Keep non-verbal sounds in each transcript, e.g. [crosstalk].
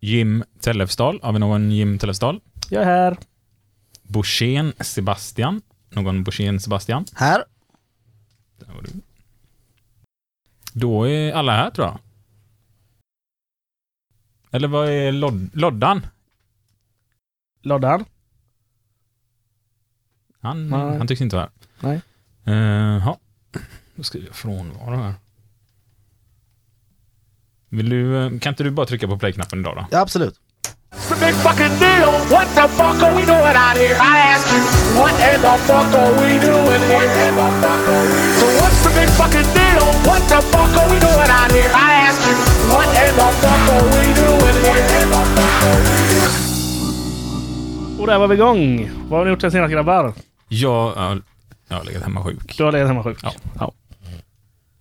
Jim Tellefsdal. Har vi någon Jim Tellefsdal? Jag är här. Borssén Sebastian. Någon Borssén Sebastian? Här. Där var du. Då är alla här tror jag. Eller vad är Lod Loddan? Loddan. Han, Nej. han tycks inte vara här. Nej. Uh, ja. Då skriver jag frånvaro här. Vill du, eh, kan inte du bara trycka på play-knappen idag då? Ja, absolut. Och där var vi igång. Vad har ni gjort sen senast grabbar? Jag, ja, jag har legat hemma sjuk. Du har legat hemma sjuk? Ja. ja.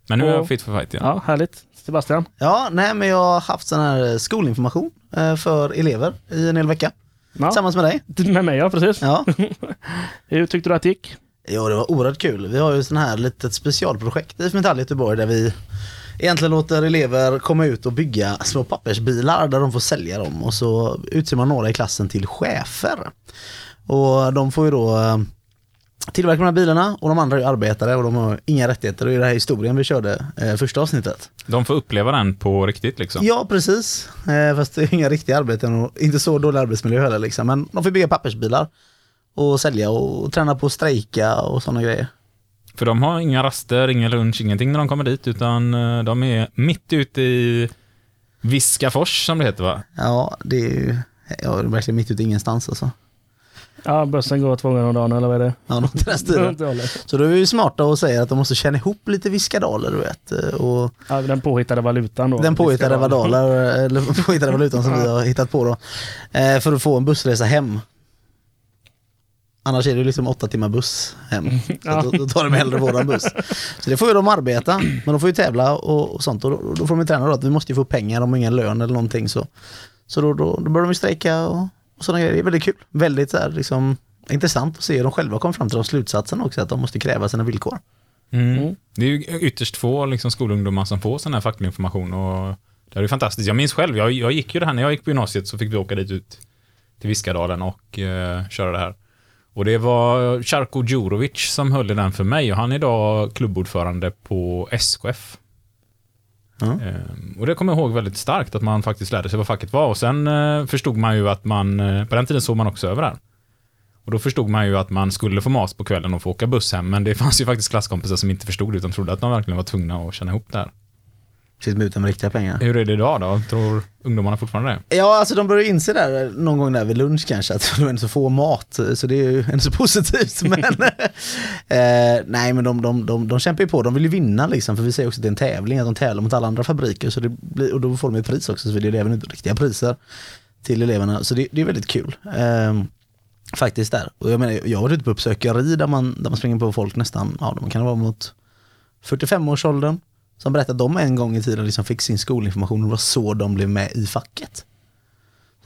Men nu är jag Och- fit för fight igen. Ja, härligt. Sebastian? Ja, nej men jag har haft sån här skolinformation eh, för elever i en hel vecka. Ja. Tillsammans med dig. [laughs] Med mig ja, precis. Ja. [laughs] Hur tyckte du att det gick? Jo, det var oerhört kul. Vi har ju sån här litet specialprojekt i Metall Göteborg där vi egentligen låter elever komma ut och bygga små pappersbilar där de får sälja dem och så utser man några i klassen till chefer. Och de får ju då tillverka de här bilarna och de andra är arbetare och de har inga rättigheter. Och i den här historien vi körde eh, första avsnittet. De får uppleva den på riktigt liksom. Ja, precis. Eh, fast det är inga riktiga arbeten och inte så dålig arbetsmiljö heller liksom. Men de får bygga pappersbilar och sälja och träna på att strejka och sådana grejer. För de har inga raster, ingen lunch, ingenting när de kommer dit, utan eh, de är mitt ute i Viskafors som det heter va? Ja, det är ju ja, det är verkligen mitt ute i ingenstans alltså. Ja, bussen går två gånger om dagen eller vad är det? Ja, något i den stilen. Så då är vi ju smarta och säger att de måste känna ihop lite viskadaler, du vet. Och Ja, den påhittade valutan då. den påhittade vadaler, eller [laughs] påhittade valutan som vi har hittat på då. Eh, för att få en bussresa hem. Annars är det liksom åtta timmar buss hem. Så Ja. då, då tar de hellre våran buss. Så det får ju de arbeta, men de får ju tävla och, och sånt. Och då, då får de ju träna då att vi måste ju få pengar, de har ingen lön eller någonting. Så, så då, då, då börjar de ju strejka och, och sådana grejer. Det är väldigt kul. Väldigt så här, liksom, intressant att se hur de själva kom fram till de slutsatsen också, att de måste kräva sina villkor. Mm. Det är ju ytterst få liksom, skolungdomar som får sån här facklig information och det är fantastiskt. Jag minns själv, jag, jag gick ju det här när jag gick på gymnasiet så fick vi åka dit ut till Viskadalen och eh, köra det här. Och det var Charko Djurovic som höll i den för mig och han är idag klubbordförande på SKF. Ja. Ehm, och det kommer jag ihåg väldigt starkt att man faktiskt lärde sig vad facket var och sen eh, förstod man ju att man, eh, på den tiden såg man också över det här. Och då förstod man ju att man skulle få mat på kvällen och få åka buss hem, men det [laughs] fanns ju faktiskt klasskompisar som inte förstod det utan trodde att de verkligen var tvungna att känna ihop det här. Med utan med riktiga pengar. Hur är det idag då? Tror ungdomarna fortfarande det? Ja, alltså de börjar inse där någon gång där vid lunch kanske att de ändå så få mat, så det är ju ändå så positivt. Men, [laughs] eh, nej, men de, de, de, de kämpar ju på, de vill ju vinna liksom, för vi säger också att det är en tävling, att de tävlar mot alla andra fabriker, så det blir, och då får de ett pris också, så vill ju eleverna ut riktiga priser till eleverna, så det, det är väldigt kul. Eh, faktiskt där. Och jag menar, jag har varit ute på uppsökeri där man, där man springer på folk nästan, ja, de kan vara mot 45-årsåldern, som berättar att de en gång i tiden liksom fick sin skolinformation och det var så de blev med i facket.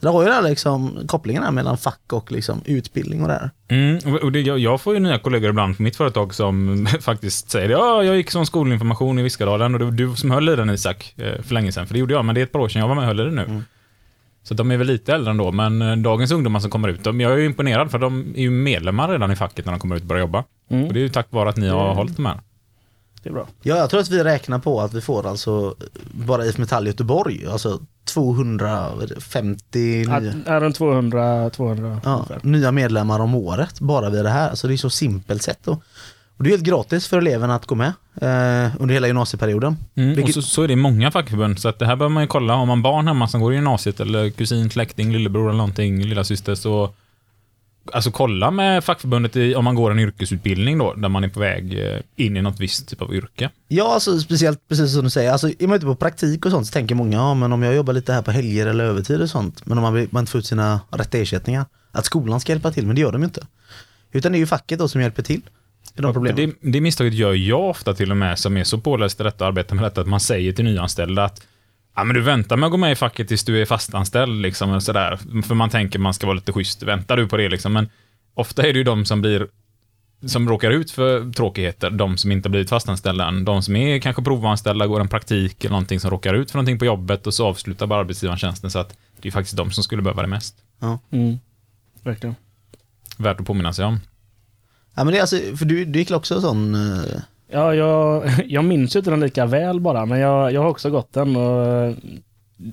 Så det har ju den liksom, kopplingen mellan fack och liksom utbildning och det här. Mm, och det, jag, jag får ju nya kollegor ibland på mitt företag som [laughs] faktiskt säger ja, jag gick som skolinformation i Viskadalen och det var du som höll i den Isak eh, för länge sedan. För det gjorde jag, men det är ett par år sedan jag var med och höll i den nu. Mm. Så de är väl lite äldre ändå, men eh, dagens ungdomar som kommer ut, de, jag är ju imponerad för de är ju medlemmar redan i facket när de kommer ut och börjar jobba. Mm. Och det är ju tack vare att ni har hållit de här. Det är bra. Ja, jag tror att vi räknar på att vi får alltså bara IF Metall Göteborg, alltså 250 Ja, nya, är runt 200, 200 ja, ungefär. nya medlemmar om året bara vid det här. Alltså det är så simpelt sätt. Och, och det är helt gratis för eleverna att gå med eh, under hela gymnasieperioden. Mm, Vilket- Och så, så är det i många fackförbund, så att det här behöver man ju kolla. Har man barn hemma som går i gymnasiet eller kusin, släkting, lillebror eller någonting, lillasyster, så Alltså kolla med fackförbundet i, om man går en yrkesutbildning då, där man är på väg eh, in i något visst typ av yrke. Ja, alltså speciellt precis som du säger. Alltså, är man ute på praktik och sånt så tänker många, ja men om jag jobbar lite här på helger eller övertid och sånt, men om man, man inte får ut sina rätta ersättningar, att skolan ska hjälpa till, men det gör de ju inte. Utan det är ju facket då som hjälper till. De. Det, det misstaget gör jag ofta till och med, som är så påläst i detta och arbetar med detta, att man säger till nyanställda att Ja, men du väntar med att gå med i facket tills du är fastanställd, liksom, och sådär. För man tänker man ska vara lite schysst. Väntar du på det, liksom? Men ofta är det ju de som blir som råkar ut för tråkigheter, de som inte har blivit fastanställda än, de som är kanske provanställda, går en praktik eller någonting som råkar ut för någonting på jobbet och så avslutar bara arbetsgivaren tjänsten så att det är faktiskt de som skulle behöva det mest. Mm. Verkligen. Värt att påminna sig om. Ja men det är alltså, för du, du gick också sån... eh, Ja, jag, [laughs] jag minns ju inte den lika väl bara, men jag, jag har också gått den och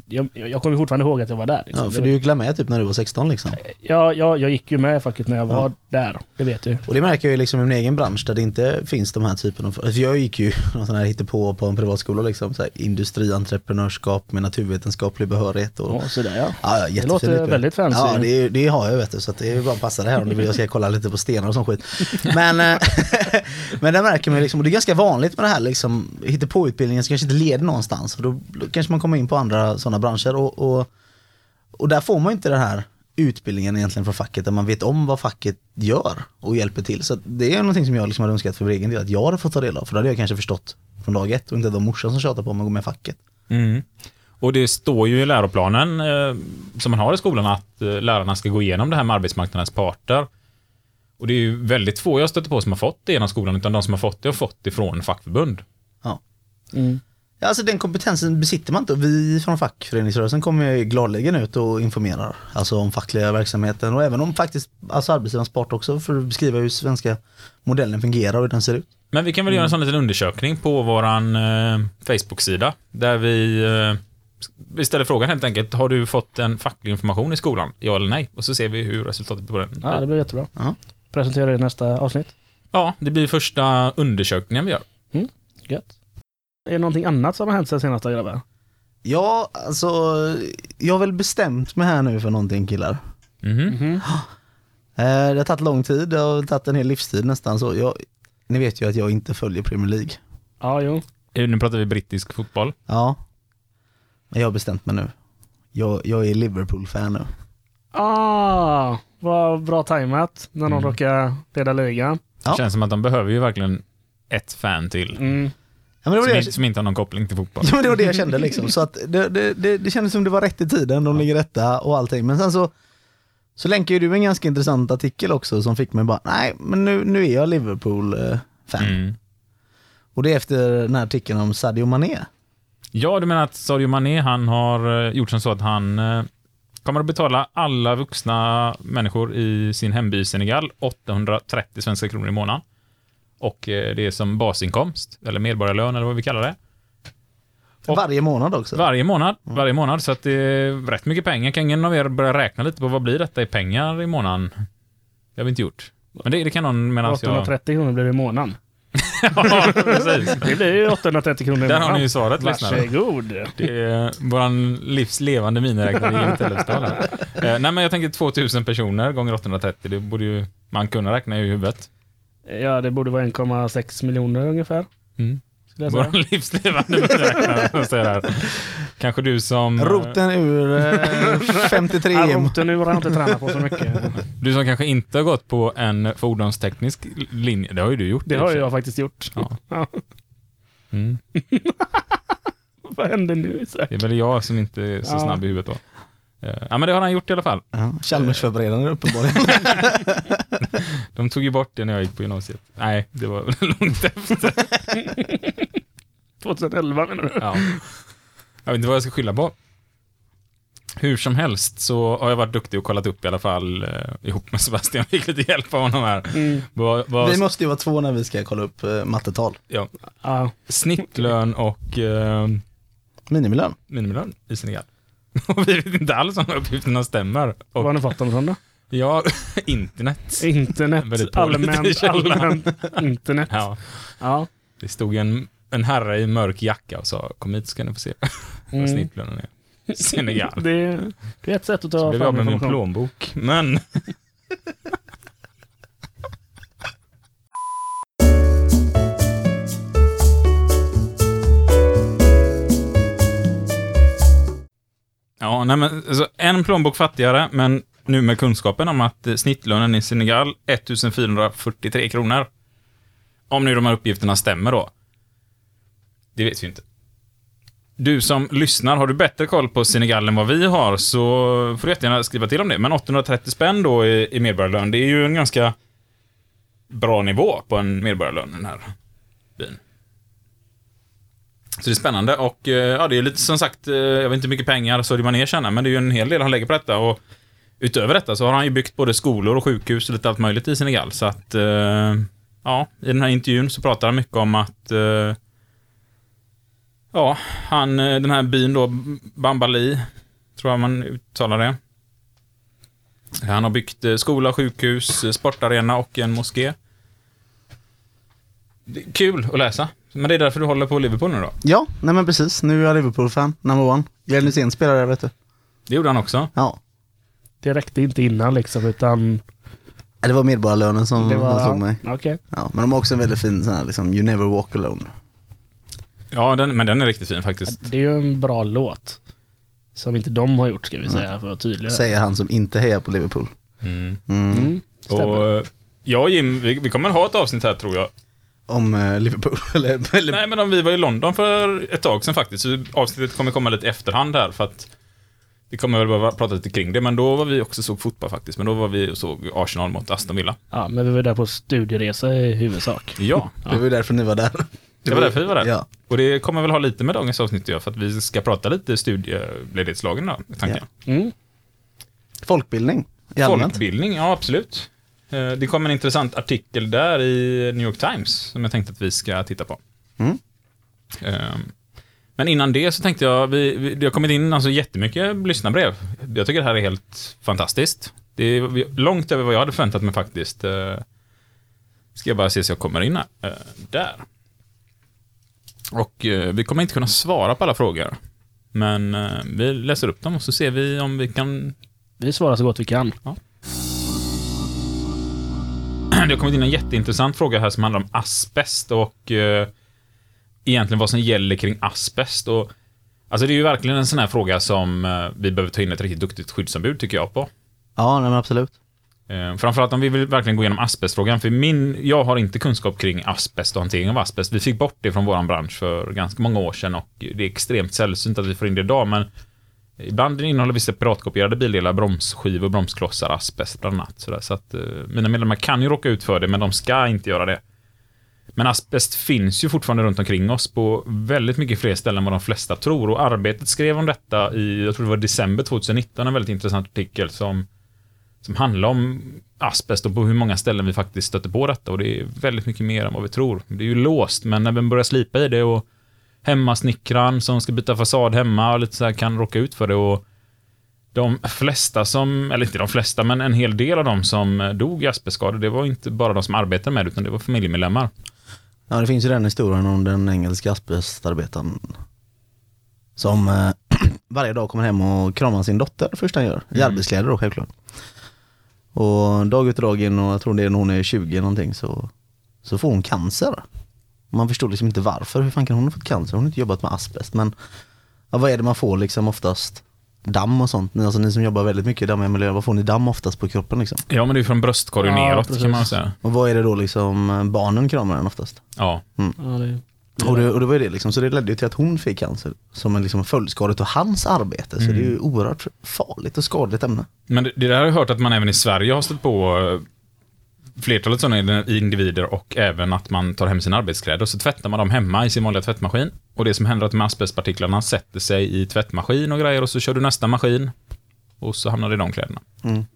jag, jag kommer fortfarande ihåg att jag var där. Liksom. Ja, för du gick med typ när du var 16 liksom. Ja, jag, jag gick ju med facket när jag var där, det vet du. Och det märker jag ju liksom i min egen bransch där det inte finns de här typen av... Alltså jag gick ju [laughs] någon sån här hittepå på en privatskola liksom, så här industrientreprenörskap med naturvetenskaplig behörighet och... Ja, så där, ja. Ja, ja, Det låter utbildning. väldigt fancy. Ja, det, det har jag vet du, så det är bara att passa det här om du vill jag ska kolla lite på stenar och sån skit. Men, eh, [laughs] [laughs] men där märker man liksom, och det är ganska vanligt med det här liksom, hittepåutbildningen som kanske inte leder någonstans. För då, då kanske man kommer in på andra sådana branscher och, och, och där får man ju inte den här utbildningen egentligen från facket där man vet om vad facket gör och hjälper till. Så det är någonting som jag liksom hade önskat för egen del att jag hade fått ta del av. För då hade jag kanske förstått från dag ett och inte de morsan som tjatar på mig att gå med i facket. Mm. Och det står ju i läroplanen eh, som man har i skolan att eh, lärarna ska gå igenom det här med arbetsmarknadens parter. Och det är ju väldigt få jag stöter på som har fått det genom skolan, utan de som har fått det har fått det från fackförbund. Ja. Mm. Ja, alltså den kompetensen besitter man inte och vi från fackföreningsrörelsen kommer ju gladeligen ut och informerar alltså om fackliga verksamheten och även om faktiskt alltså arbetsgivarens part också för att beskriva hur svenska modellen fungerar och hur den ser ut. Men vi kan väl göra en sån liten undersökning på våran eh, Facebook-sida, där vi, eh, vi ställer frågan helt enkelt, har du fått en facklig information i skolan? Ja eller nej? Och så ser vi hur resultatet på den Ja, det blir jättebra. Ja. Presentera det i nästa avsnitt. Ja, det blir första undersökningen vi gör. Gött. Är det någonting annat som har hänt sen senaste grabbar? Ja, alltså jag har väl bestämt mig här nu för någonting killar. Mhm. Mhm. [gasps] Eh, det har tagit lång tid, det har tagit en hel livstid nästan så. Jag, ni vet ju att jag inte följer Premier League. Ja, jo. Nu pratar vi brittisk fotboll. Ja, men jag har bestämt mig nu. Jag, jag är Liverpool-fan nu. Ah, vad bra tajmat när någon Mm. råkar leda ligan. Ja. Känns som att de behöver ju verkligen ett fan till. Mm. Ja, men det var Som, det inte, som inte har någon koppling till fotboll. Ja, men det var det jag kände liksom. [laughs] Så att det, det, det, det kändes som det var rätt i tiden, de ligger rätta och allting. Men sen så, så länkade ju du en ganska intressant artikel också som fick mig bara, nej men nu, nu är jag Liverpool-fan. Mm. Och det är efter den här artikeln om Sadio Mané. Ja, du menar att Sadio Mané, han har eh, gjort som så att han eh, kommer att betala alla vuxna människor i sin hemby Senegal 830 svenska kronor i månaden. Och eh, det är som basinkomst, eller medborgarlön eller vad vi kallar det. Och- Varje månad också. Varje månad, varje månad, så att det är rätt mycket pengar. Kan ingen av er börja räkna lite på vad blir detta i pengar i månaden? Det har vi inte gjort. Men det, det kan någon medan jag... 830 kronor blir det i månaden. [laughs] ja, precis. Det blir ju 830 kronor i Där har ni ju svaret, lyssnare. Varsågod. Det är våran livs levande miniräknare Tellefsdal här. [laughs] Eh, nej, men jag tänker 2000 personer gånger 830. Det borde ju man kunna räkna i huvudet. Ja, det borde vara 1,6 miljoner ungefär. Mm. Skulle jag säga. Våran [laughs] livs levande miniräknare. jag säger det här. Kanske du som... Roten ur eh, [laughs] 53 Ja, EM. roten nu har jag inte tränat på så mycket. Du som kanske inte har gått på en fordonsteknisk linje. Det har ju du gjort. Det har jag faktiskt gjort. Ja. Ja. Mm. [laughs] Vad hände nu Isak? Det är väl jag som inte är så Ja. snabb i huvudet då. Eh, Ja, men det har han gjort i alla fall. Ja, Chalmersförberedande uppenbarligen. De tog ju bort det när jag gick på gymnasiet. Nej, det var långt efter. 2011 menar du? Ja. Jag vet inte vad jag ska skylla på. Hur som helst så har jag varit duktig och kollat upp i alla fall eh, ihop med Sebastian. Fick lite hjälp av honom här. Mm. Vad, vad, Vi måste ju vara två när vi ska kolla upp eh, mattetal. ja, Ja. snittlön och eh, Minimilön. minimilön i Senegal. [laughs] Och vi vet inte alls om de uppgifterna stämmer. Var har Och ni fått dem ifrån då? ja, [laughs] internet. Internet, pålitlig allmänt, källa. allmänt internet. Ja, Ja. det stod en, en herre i mörk jacka och sa kom hit ska ni få se [laughs] vad Mm. snittlönen är. [laughs] Senegal. Det, det är ett sätt att Så ta blev jag av fram med min information. plånbok. Men [laughs] Ja, nej men alltså, en plånbok fattigare, men nu med kunskapen om att snittlönen i Senegal 1443 kronor. Om nu de här uppgifterna stämmer då. Det vet vi inte. Du som lyssnar, har du bättre koll på Senegal än vad vi har så får du jättegärna skriva till om det. Men 830 spänn då i, i medborgarlön, det är ju en ganska bra nivå på en medborgarlön, den här byn. Så det är spännande och eh, ja, det är lite som sagt, eh, jag vet inte hur mycket pengar Sadio Mané tjänar, men det är ju en hel del han lägger på detta och utöver detta så har han ju byggt både skolor och sjukhus och lite allt möjligt i Senegal. Så att, eh, ja, i den här intervjun så pratar han mycket om att eh, Ja, han, eh, den här byn då, Bambali, tror jag man uttalar det. Han har byggt eh, skola, sjukhus, eh, sportarena och en moské. Kul att läsa. Men det är därför du håller på Liverpool nu då? Ja, nej men precis. Nu är jag Liverpool-fan, number one. Glenn Hysén spelar där vet du. Det gjorde han också. Ja. Det räckte inte innan liksom, utan Det var medborgarlönen som det var... slog mig. Okej. Ja, men de har också en väldigt fin sån här liksom, You never walk alone. Ja, den, men den är riktigt fin faktiskt. Det är ju en bra låt. Som inte de har gjort, ska vi säga, för att vara tydliga. Säger han som inte hejar på Liverpool. Mm. Mm. Mm. Och eh, jag och Jim, vi, vi kommer ha ett avsnitt här tror jag. Om eh, Liverpool, [laughs] eller, eller Nej, men om vi var i London för ett tag sedan faktiskt, så avsnittet kommer komma lite efterhand här för att vi kommer väl bara prata lite kring det, men då var vi också såg fotboll faktiskt, men då var vi och såg Arsenal mot Aston Villa. Ja, men vi var där på studieresa i huvudsak. Ja, [laughs] det var ju därför ni var där. Det var därför vi var där. Ja. Och det kommer väl ha lite med dagens avsnitt att för att vi ska prata lite studieledighetslagen då, tanken. Mm. Folkbildning i allmänt. Folkbildning, ja absolut. Eh, Det kom en intressant artikel där i New York Times som jag tänkte att vi ska titta på. Mm. Ehm, Men innan det så tänkte jag, vi, vi, det har kommit in alltså jättemycket lyssnarbrev. Jag tycker det här är helt fantastiskt. Det är långt över vad jag hade förväntat mig faktiskt. Eh, Ska jag bara se så jag kommer in här. Eh, Där. Och eh, vi kommer inte kunna svara på alla frågor. Men eh, vi läser upp dem och så ser vi om vi kan Vi svarar så gott vi kan. [clears throat] Det har kommit in en jätteintressant fråga här som handlar om asbest och eh, egentligen vad som gäller kring asbest. Och, alltså det är ju verkligen en sån här fråga som vi behöver ta in ett riktigt duktigt skyddsombud tycker jag på. Ja, nej, men absolut. Eh, framförallt om vi vill verkligen gå igenom asbestfrågan, för min, jag har inte kunskap kring asbest och hantering av asbest. Vi fick bort det från vår bransch för ganska många år sedan och det är extremt sällsynt att vi får in det idag, men ibland innehåller vissa piratkopierade bildelar, bromsskivor, bromsklossar, asbest bland annat. Sådär. Så att eh, mina medlemmar kan ju råka ut för det, men de ska inte göra det. Men asbest finns ju fortfarande runt omkring oss på väldigt mycket fler ställen än vad de flesta tror. Och Arbetet skrev om detta i, jag tror det var december 2019, en väldigt intressant artikel som, som handlar om asbest och på hur många ställen vi faktiskt stöter på detta. Och det är väldigt mycket mer än vad vi tror. Det är ju låst, men när vi börjar slipa i det och hemmasnickran som ska byta fasad hemma och lite så här kan råka ut för det. Och de flesta som, eller inte de flesta, men en hel del av de som dog i asbestskador, det var inte bara de som arbetade med det, utan det var familjemedlemmar. Ja, det finns ju den historien om den engelska asbestarbetaren som eh, [clears throat] varje dag kommer hem och kramar sin dotter det första han gör. I Mm. arbetskläder då självklart. Och dag ut och dag in och jag tror det är när hon är 20 någonting så, så får hon cancer. Man förstår liksom inte varför. Hur fan kan hon ha fått cancer? Hon har inte jobbat med asbest men ja, vad är det man får liksom oftast? Damm och sånt. Ni- Alltså ni som jobbar väldigt mycket i dammiga miljöer, vad får ni damm oftast på kroppen liksom? Ja, men det är från bröstkorgen Ja, neråt precis. kan man säga. Och vad är det då liksom eh, barnen kramar den oftast? Ja. Ja, det, Och det, och det var ju det liksom, så det ledde ju till att hon fick cancer som en liksom följdskada till hans arbete. Så det är ju oerhört farligt och skadligt ämne. Men det, det där har jag hört att man även i Sverige har stött på eh, flertalet sådana individer och även att man tar hem sina arbetskläder och så tvättar man dem hemma i sin vanliga tvättmaskin. Och det som händer är att de asbestpartiklarna sätter sig i tvättmaskin och grejer och så kör du nästa maskin och så hamnar det i de kläderna.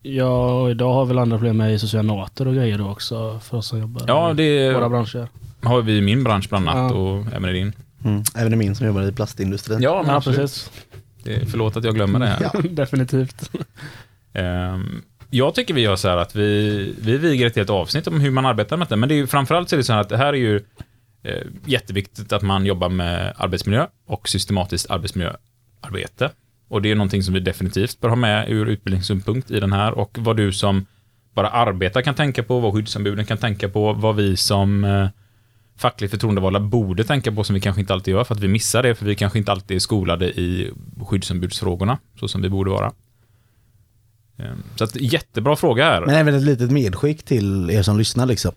ja, och idag har väl andra problem med isocyanater och grejer då också för oss som jobbar Ja, i det våra branscher. Har vi i min bransch bland annat Ja. och även i din. Mm. Även i min som jobbar i plastindustrin. Ja, Ja, precis. Det är, förlåt att jag glömmer det här. [laughs] Definitivt. Ehm, jag tycker vi gör så här att vi, vi viger ett helt avsnitt om hur man arbetar med det. Men det är ju, framförallt så är det så här att det här är ju eh, jätteviktigt att man jobbar med arbetsmiljö och systematiskt arbetsmiljöarbete. Och det är någonting som vi definitivt bör ha med ur utbildningssynpunkt i den här och vad du som bara arbetar kan tänka på, vad skyddsombuden kan tänka på, vad vi som eh, fackligt förtroendevalda borde tänka på som vi kanske inte alltid gör för att vi missar det för vi kanske inte alltid är skolade i skyddsombudsfrågorna så som vi borde vara. Ehm, Så att jättebra fråga här. Men även ett litet medskick till er som lyssnar liksom.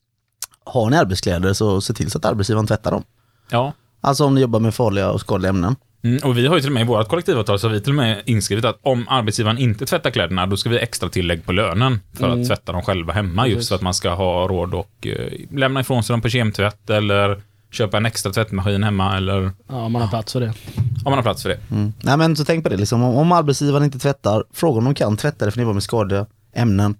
[clears throat] Har ni arbetskläder så se till så att arbetsgivaren tvättar dem. Ja, Alltså om ni jobbar med farliga och skadliga ämnen. Mm, och vi har ju till och med i vårt kollektivavtal så har vi till och med inskrivet att om arbetsgivaren inte tvättar kläderna, då ska vi extra tillägg på lönen för Mm. att tvätta dem själva hemma, just för att man ska ha råd och eh, lämna ifrån sig dem på kemtvätt eller köpa en extra tvättmaskin hemma eller Ja, man har plats för det. om man har plats för det. Mm. Nej men så tänk på det, liksom, om, om arbetsgivaren inte tvättar, fråga om de kan tvätta det för ni var med skadliga ämnen.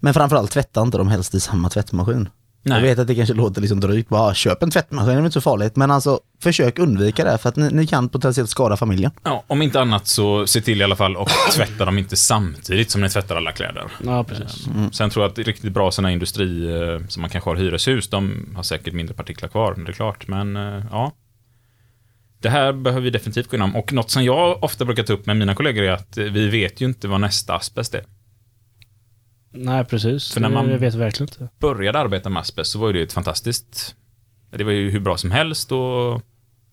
Men framförallt tvätta inte dem helst i samma tvättmaskin. Nej. Jag vet att det kanske låter liksom drygt, bara köp en tvättmaskin, det är inte så farligt. Men alltså försök undvika det för att ni, ni kan potentiellt skada familjen. Ja, om inte annat så se till i alla fall och [clears throat] tvätta dem inte samtidigt som ni tvättar alla kläder. Ja, precis. Sen tror jag att riktigt bra sådana industri eh, som man kanske har hyreshus, de har säkert mindre partiklar kvar, det är klart. Men eh, ja. Det här behöver vi definitivt gå igenom. Och något som jag ofta brukar ta upp med mina kollegor är att eh, vi vet ju inte vad nästa asbest är. Nej, precis. För när man- Jag vet verkligen inte. Började arbeta med asbest så var ju det ett fantastiskt... Det var ju hur bra som helst och...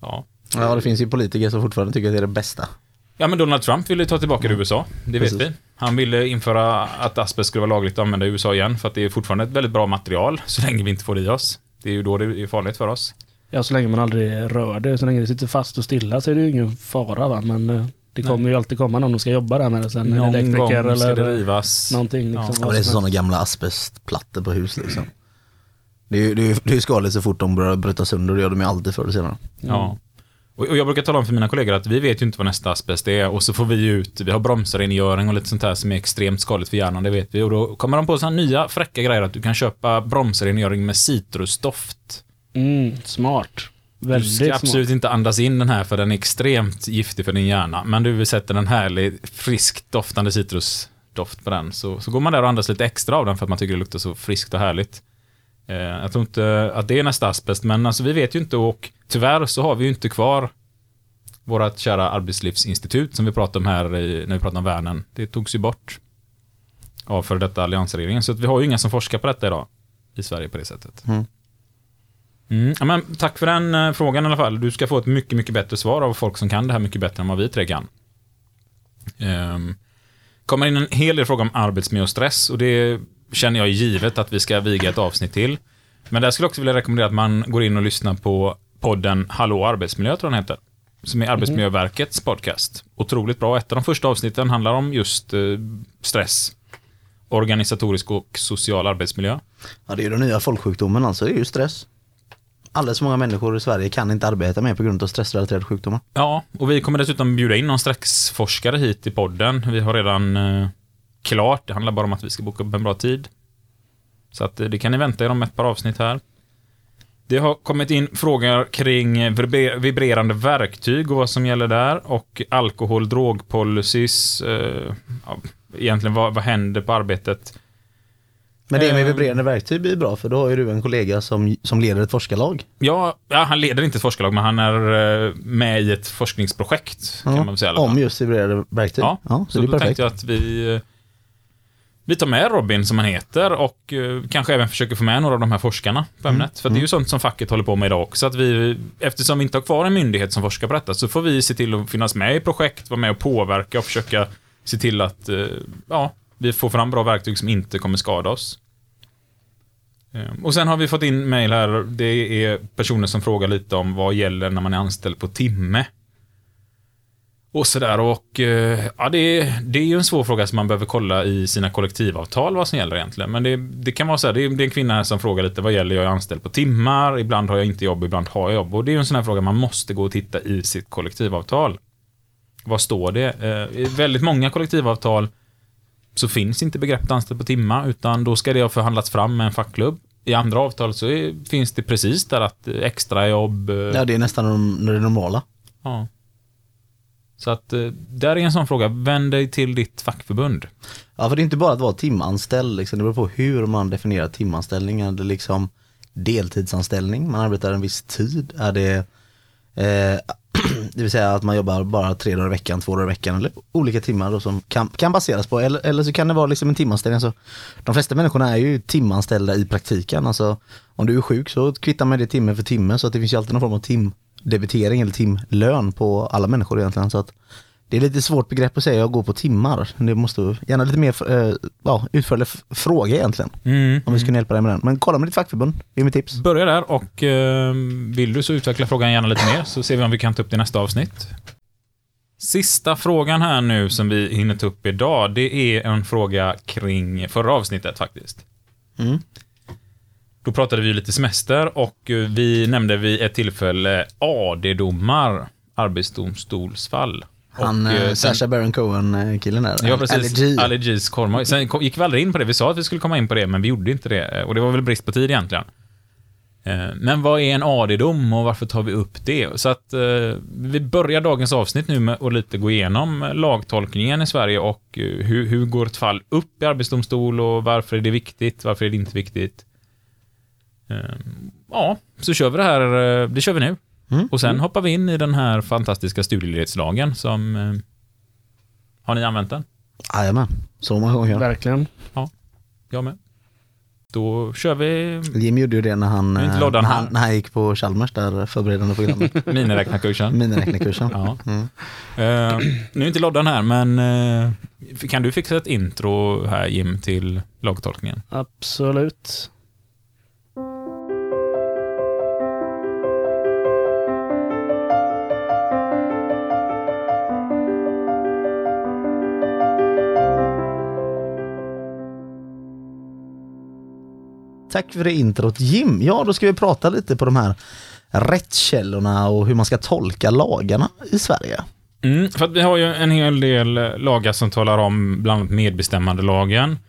Ja. Ja det finns ju politiker som fortfarande tycker att det är det bästa. Ja, men Donald Trump ville ta tillbaka det i USA. Det vet Precis. vi. Han ville införa att asbest skulle vara lagligt att använda i USA igen, för att det är fortfarande ett väldigt bra material, så länge vi inte får det i oss. Det är ju då det är farligt för oss. Ja, så länge man aldrig rör det, så länge det sitter fast och stilla så är det ju ingen fara va. Men eh, det kommer ju alltid komma någon som ska jobba där med det sen. En Någon gång elektriker ska det eller rivas. någonting. Liksom, Ja, det är sådana gamla asbestplattor på hus liksom. Det är ju det är, det är skadligt så fort de börjar bryta sönder, det gör de ju alltid förr eller senare. Ja. Och och jag brukar tala om för mina kollegor att vi vet ju inte vad nästa asbest är och så får vi ut, vi har bromsrengöring och lite sånt här som är extremt skadligt för hjärnan, det vet vi. Och då kommer de på sådana nya fräcka grejer att du kan köpa bromsrengöring med citrusdoft. Mm, smart. Du Väldigt ska absolut inte andas in den här för den är extremt giftig för din hjärna. Men du sätter en härlig, friskt doftande citrusdoft på den. Så, så går man där och andas lite extra av den för att man tycker det luktar så friskt och härligt. Eh, jag tror inte att det är nästa asbest, men alltså vi vet ju inte och tyvärr så har vi ju inte kvar vårt kära arbetslivsinstitut som vi pratade om här i, när vi pratade om värnen. Det togs ju bort av för detta alliansregeringen. Så att vi har ju inga som forskar på detta idag i Sverige på det sättet. Mm. Mm, ja, men tack för den eh, frågan i alla fall. Du ska få ett mycket, mycket bättre svar av folk som kan det här mycket bättre än vad vi tre kan. Um, kommer in en hel del frågor om arbetsmiljö och stress och det känner jag är givet att vi ska viga ett avsnitt till. Men där skulle jag också vilja rekommendera att man går in och lyssnar på podden Hallå arbetsmiljö, tror jag den heter. Som är Arbetsmiljöverkets podcast. Otroligt bra. Ett av de första avsnitten handlar om just eh, stress. Organisatorisk och social arbetsmiljö. Ja det är ju den nya folksjukdomen alltså, det är ju stress. Alldeles för många människor i Sverige kan inte arbeta mer på grund av stressrelaterade sjukdomar. Ja, och vi kommer dessutom bjuda in någon stressforskare hit i podden. Vi har redan eh, klart, det handlar bara om att vi ska boka upp en bra tid. Så att eh, det kan ni vänta er om ett par avsnitt här. Det har kommit in frågor kring eh, vibrerande verktyg och vad som gäller där och alkohol, drogpolicys. Eh, ja, egentligen vad, vad händer på arbetet? Men det med Ehm. vibrerande verktyg blir bra för då har ju du en kollega som, som leder ett forskarlag. Ja, ja, han leder inte ett forskarlag, men han är eh, med i ett forskningsprojekt, kan man säga. om just vibrerande verktyg. Ja, så, så, det är då perfekt. tänkte jag att vi, eh, vi tar med Robin, som han heter, och eh, kanske även försöker få med några av de här forskarna på Mm. ämnet. För att det är ju sånt som facket håller på med idag också. Att vi, eftersom vi inte har kvar en myndighet som forskar på detta, så får vi se till att finnas med i projekt, vara med och påverka och försöka se till att ja, vi får fram bra verktyg som inte kommer skada oss. Ehm, och sen har vi fått in mail här, det är personer som frågar lite om vad gäller när man är anställd på timme. Och sådär och eh, ja, det, är- det är ju en svår fråga som man behöver kolla i sina kollektivavtal vad som gäller egentligen. Men det, det kan vara så här, det är, det är en kvinna här som frågar lite vad gäller jag är anställd på timmar, ibland har jag inte jobb, ibland har jag jobb. Och det är ju en sån här fråga man måste gå och titta i sitt kollektivavtal. Vad står det? Eh, väldigt många kollektivavtal så finns inte begreppet anställd på timmar, utan då ska det ha förhandlats fram med en fackklubb. I andra avtal så är, finns det precis där att eh, extrajobb... eh, Ja det är nästan de- det normala. Ja. Så att eh, där är en sån fråga. Vänd dig till ditt fackförbund. Ja för det är inte bara att vara timanställd, liksom. det beror på hur man definierar timanställning. Är det liksom deltidsanställning, man arbetar en viss tid? Är det eh, [clears throat] det vill säga att man jobbar bara tre dagar i veckan, två dagar i veckan eller olika timmar då som kan, kan baseras på, eller, eller så kan det vara liksom en timanställning. Alltså, de flesta människorna är ju timanställda i praktiken. Alltså, om du är sjuk så kvittar man det timme för timme så att det finns ju alltid någon form av timdebitering eller timlön på alla människor egentligen. Så att det är lite svårt begrepp att säga att gå på timmar. Det måste gärna lite mer eh, ja, utförlig fråga egentligen. Om vi ska kunna hjälpa dig med den. Men kolla med ditt fackförbund, det är mitt tips. Börja där och eh, vill du så utveckla frågan gärna lite mer så ser vi om vi kan ta upp det i nästa avsnitt. Sista frågan här nu som vi hinner ta upp idag, det är en fråga kring förra avsnittet faktiskt. Mm. Då pratade vi lite semester och eh, vi nämnde vid ett tillfälle AD-domar, arbetsdomstolsfall. Han, och, eh, eh, Sasha Baron Cohen-killen där. Ja, precis. G's korvmoj. Sen kom- gick vi aldrig in på det. Vi sa att vi skulle komma in på det, men vi gjorde inte det. Och det var väl brist på tid egentligen. Eh, Men vad är en AD-dom och varför tar vi upp det? Så att eh, vi börjar dagens avsnitt nu med att lite gå igenom lagtolkningen i Sverige och eh, hur, hur går ett fall upp i arbetsdomstol och varför är det viktigt, varför är det inte viktigt? Eh, Ja, så kör vi det här, eh, det kör vi nu. Mm. Och sen hoppar vi in i den här fantastiska studieledighetslagen som... eh, Har ni använt den? Jajamän, så många gånger. Verkligen. Jag med. Då kör vi Jim gjorde ju det när han, eh, lådan när han, när han gick på Chalmers där förberedande programmet. [laughs] miniräknarkursen. Miniräknekursen. Ja. Mm. Eh, nu är inte loddan här, men eh, kan du fixa ett intro här Jim till lagtolkningen? Absolut. Tack för det introt Jim. Ja, då ska vi prata lite på de här rättskällorna och hur man ska tolka lagarna i Sverige. Mm, för att vi har ju en hel del eh, lagar som talar om bland annat medbestämmandelagen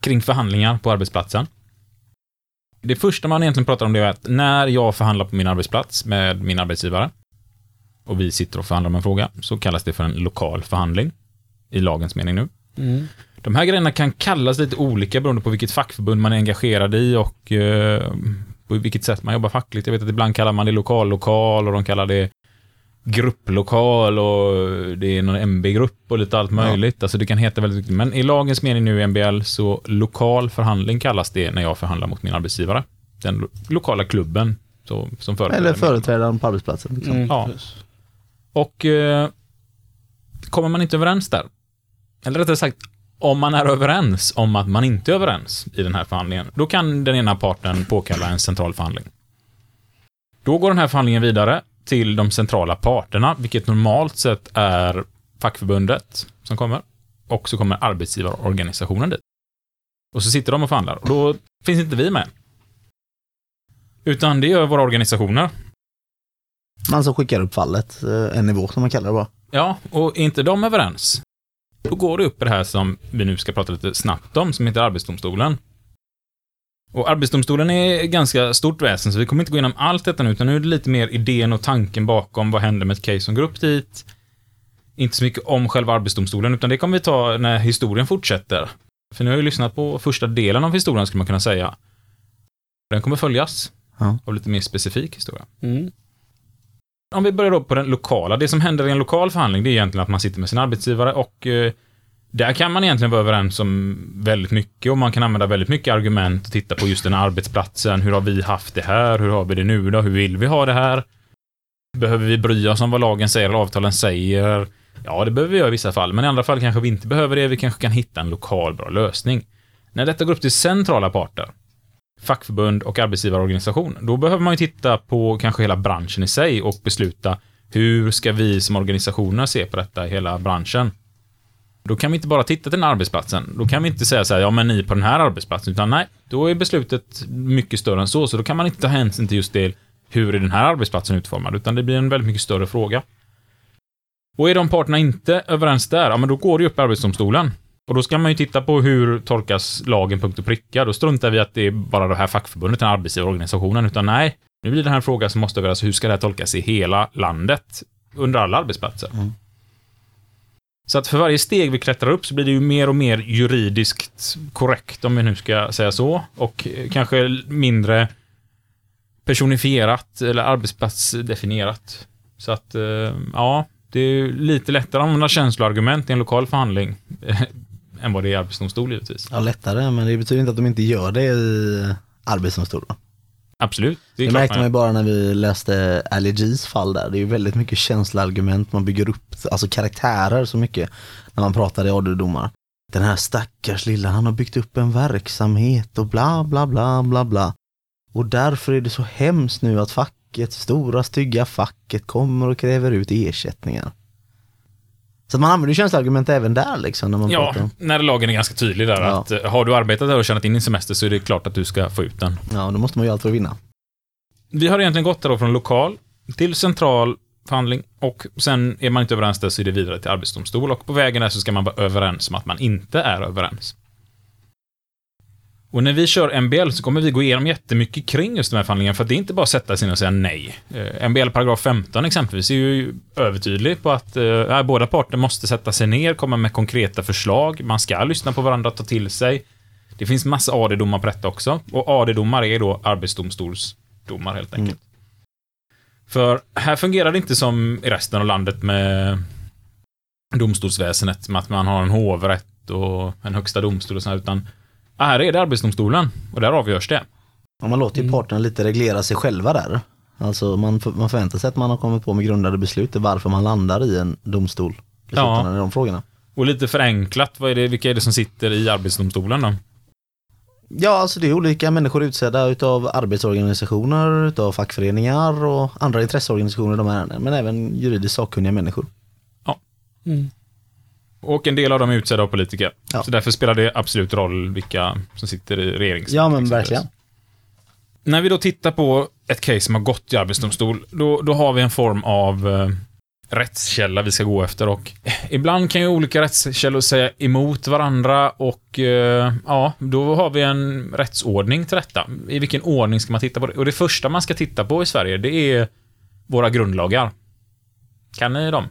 kring förhandlingar på arbetsplatsen. Det första man egentligen pratar om det är att när jag förhandlar på min arbetsplats med min arbetsgivare och vi sitter och förhandlar om en fråga så kallas det för en lokal förhandling i lagens mening nu. Mm. De här grejerna kan kallas lite olika beroende på vilket fackförbund man är engagerad i och eh, på vilket sätt man jobbar fackligt. Jag vet att ibland kallar man det lokal-lokal och de kallar det grupplokal och det är någon MB-grupp och lite allt möjligt. Alltså det kan heta väldigt mycket. Men i lagens mening nu i MBL så lokal förhandling kallas det när jag förhandlar mot min arbetsgivare. Den lo- lokala klubben så, som företräder Eller företrädaren på arbetsplatsen. Liksom. Mm. Ja. Och eh, kommer man inte överens där, eller rättare sagt, om man är överens om att man inte är överens i den här förhandlingen, då kan den ena parten påkalla en central förhandling. Då går den här förhandlingen vidare till de centrala parterna, vilket normalt sett är fackförbundet som kommer, och så kommer arbetsgivarorganisationen dit. Och så sitter de och förhandlar, och då finns inte vi med. Utan det gör våra organisationer, Man som skickar upp fallet, eh, en nivå som man kallar det bara. Ja, och är inte de överens, då går det upp i det här som vi nu ska prata lite snabbt om, som heter Arbetsdomstolen. Och Arbetsdomstolen är ganska stort väsen, så vi kommer inte gå igenom allt detta nu, utan nu är det lite mer idén och tanken bakom vad händer med ett case som går upp dit. Inte så mycket om själva Arbetsdomstolen, utan det kommer vi ta när historien fortsätter. För nu har ju lyssnat på första delen av historien, skulle man kunna säga. Den kommer följas Ja. av lite mer specifik historia. Mm. Om vi börjar då på den lokala. Det som händer i en lokal förhandling, det är egentligen att man sitter med sin arbetsgivare och eh, där kan man egentligen vara överens om väldigt mycket och man kan använda väldigt mycket argument och titta på just den här arbetsplatsen. Hur har vi haft det här? Hur har vi det nu då? Hur vill vi ha det här? Behöver vi bry oss om vad lagen säger eller avtalen säger? Ja, det behöver vi göra i vissa fall, men i andra fall kanske vi inte behöver det. Vi kanske kan hitta en lokal bra lösning. När detta går upp till centrala parter, fackförbund och arbetsgivarorganisation, då behöver man ju titta på kanske hela branschen i sig och besluta hur ska vi som organisationer se på detta i hela branschen. Då kan vi inte bara titta till den här arbetsplatsen. Då kan vi inte säga så här, ja men ni på den här arbetsplatsen, utan nej, då är beslutet mycket större än så, så då kan man inte ta hänsyn till just det, hur är den här arbetsplatsen utformad, utan det blir en väldigt mycket större fråga. Och är de parterna inte överens där, ja men då går det ju upp i Arbetsdomstolen. Och då ska man ju titta på hur tolkas lagen punkt och pricka. Då struntar vi att det är bara det här fackförbundet, den här arbetsgivarorganisationen, utan nej, nu blir det här en fråga som måste överens. Hur ska det här tolkas i hela landet? Under alla arbetsplatser. Mm. Så att för varje steg vi klättrar upp så blir det ju mer och mer juridiskt korrekt, om vi nu ska säga så. Och kanske mindre personifierat eller arbetsplatsdefinierat. Så att, eh, ja, det är ju lite lättare att använda känsloargument i en lokal förhandling än vad det är i arbetsdomstol givetvis. Ja, lättare, men det betyder inte att de inte gör det i arbetsdomstolen. Absolut. Det, Det märkte man ju bara när vi läste Ali G's fall där. Det är ju väldigt mycket känsloargument, man bygger upp alltså karaktärer så mycket när man pratar i AD-domar. Den här stackars lilla, han har byggt upp en verksamhet och bla bla bla bla bla. Och därför är det så hemskt nu att facket, stora stygga facket kommer och kräver ut ersättningar. Så att man använder känsloargument även där liksom när man Ja, pratar när lagen är ganska tydlig där Ja. att eh, har du arbetat där och tjänat in din semester så är det klart att du ska få ut den. Ja, då måste man ju allt för att vinna. Vi har egentligen gått där från lokal till central förhandling och sen är man inte överens där så är det vidare till arbetsdomstol och på vägen där så ska man vara överens om att man inte är överens. Och när vi kör MBL så kommer vi gå igenom jättemycket kring just de här förhandlingarna för att det är inte bara att sätta sig ner och säga nej. Eh, MBL paragraf 15 exempelvis är ju övertydlig på att eh, båda parter måste sätta sig ner, komma med konkreta förslag, man ska lyssna på varandra, ta till sig. Det finns massa AD-domar på detta också och AD-domar är då arbetsdomstolsdomar helt enkelt. För här fungerar det inte som i resten av landet med domstolsväsendet, med att man har en hovrätt och en högsta domstol och så här, utan här är det Arbetsdomstolen och där avgörs det. Ja, man låter ju Mm. parterna lite reglera sig själva där. Alltså man, för- man förväntar sig att man har kommit på med grundade beslut varför man landar i en domstol. I Ja. i de frågorna. Och lite förenklat, vad är det, vilka är det som sitter i Arbetsdomstolen då? Ja, alltså det är olika människor utsedda utav arbetsorganisationer, utav fackföreningar och andra intresseorganisationer, de här, men även juridiskt sakkunniga människor. Mm. Och en del av dem är utsedda av politiker. Ja. Så därför spelar det absolut roll vilka som sitter i regerings... Ja, men verkligen. När vi då tittar på ett case som har gått i Arbetsdomstol, då, då har vi en form av eh, rättskälla vi ska gå efter och eh, ibland kan ju olika rättskällor säga emot varandra och eh, ja, då har vi en rättsordning till detta. I vilken ordning ska man titta på det? Och det första man ska titta på i Sverige, det är våra grundlagar. Kan ni dem?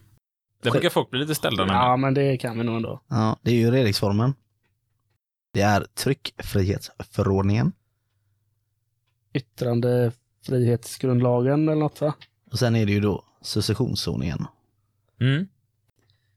Där brukar folk bli lite ställda när Ja, men det kan vi nog ändå. Ja, det är ju regeringsformen. Det är tryckfrihetsförordningen. Yttrandefrihetsgrundlagen eller något va? Och sen är det ju då successionsordningen. Mm.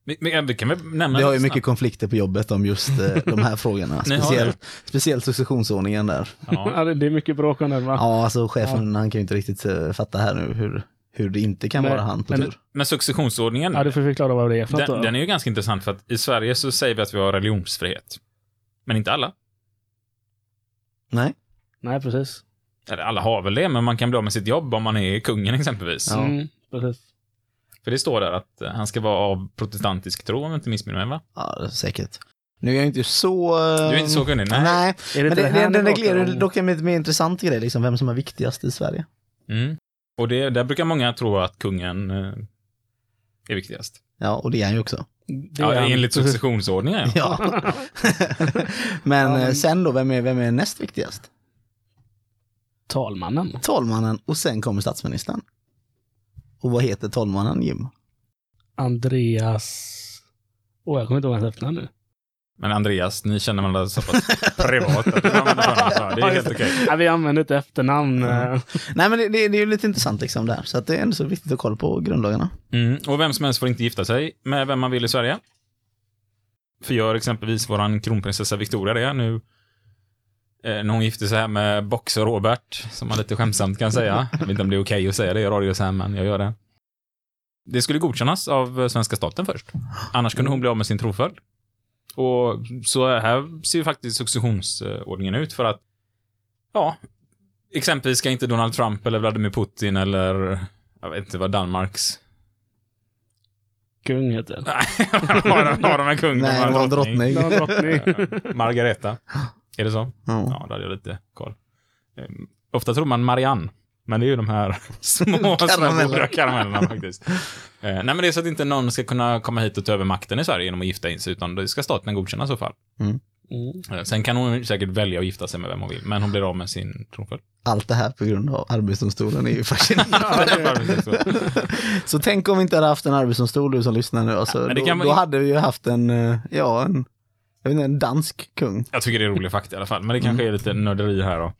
Vi, vi, vi kan väl nämna Vi har ju mycket konflikter på jobbet om just eh, de här [laughs] frågorna. Speciellt, speciellt successionsordningen där. snabbt. Ja. Ja, det, är mycket bråk om den va? Ja, alltså chefen han kan ju inte riktigt eh, fatta här nu hur, hur det inte kan Men- vara han på men- tur. Men successionsordningen, Ja, du får förklara vad det är för något den, då. den är ju ganska intressant för att i Sverige så säger vi att vi har religionsfrihet. Men inte alla. Nej, Nej, precis. Eller alla har väl det, men man kan bli av med sitt jobb om man är kungen exempelvis. Ja. Mm, precis. För det står där att eh, han ska vara av protestantisk tro, om jag inte missminner mig, va? ja, säkert. Nu är jag inte så... eh, Du är inte så kunnig? Nej. Nej, Är det men inte det, det den reglerar dock en mer intressant grej, liksom vem som är viktigast i Sverige. Mm. Och det, där brukar många tro att kungen eh, är viktigast. Ja, och det är han ju också. Det Ja, är han. enligt Precis. Ja. successionsordningen, ja. [laughs] men Ja, eh, sen då, vem är, vem är näst viktigast? Talmannen. Talmannen och sen kommer statsministern. Och vad heter talmannen, Jim? Andreas... Åh, jag kommer inte ihåg hans efternamn nu. Men Andreas, ni känner varandra så pass privat att du använder varandra. Det är helt okej. Ja, vi använder inte efternamn. eh. Nej men det, det, det är ju lite intressant liksom där, så att det är ändå så viktigt att kolla på grundlagarna. Mm. Och vem som helst får inte gifta sig med vem man vill i Sverige. För gör exempelvis våran kronprinsessa Victoria det nu. Eh, när hon gifte sig här med Boxer Robert, som man lite skämtsamt kan säga. Jag vet inte om det är okej att säga det i radio här, men jag gör det. Det skulle godkännas av svenska staten först. Annars kunde hon bli av med sin tronföljd. Och så här ser ju faktiskt successionsordningen ut för att, ja, exempelvis ska inte Donald Trump eller Vladimir Putin eller, jag vet inte vad Danmarks Kung heter den. [laughs] de, har de en kung? Nej, de det har en drottning. Det drottning. [laughs] Margareta. Är det så? Ja. Ja, då hade jag lite koll. Ehm, Ofta tror man Marianne, men det är ju de här [laughs] små, små goda karamellerna faktiskt. Eh, nej, men det är så att inte någon ska kunna komma hit och ta över makten i Sverige genom att gifta in sig, utan det ska staten godkänna i så fall. Mm. Eh, Sen kan hon säkert välja att gifta sig med vem hon vill, men hon blir av med sin tronföljd. Allt det här på grund av Arbetsdomstolen är ju fascinerande. [laughs] Ja, [laughs] så tänk om vi inte hade haft en arbetsdomstol du som lyssnar nu. Alltså, det då, vara- då hade vi ju haft en, eh, ja, en, jag vet inte, en dansk kung. Jag tycker det är rolig fakta i alla fall, men det kanske är lite nörderi här då.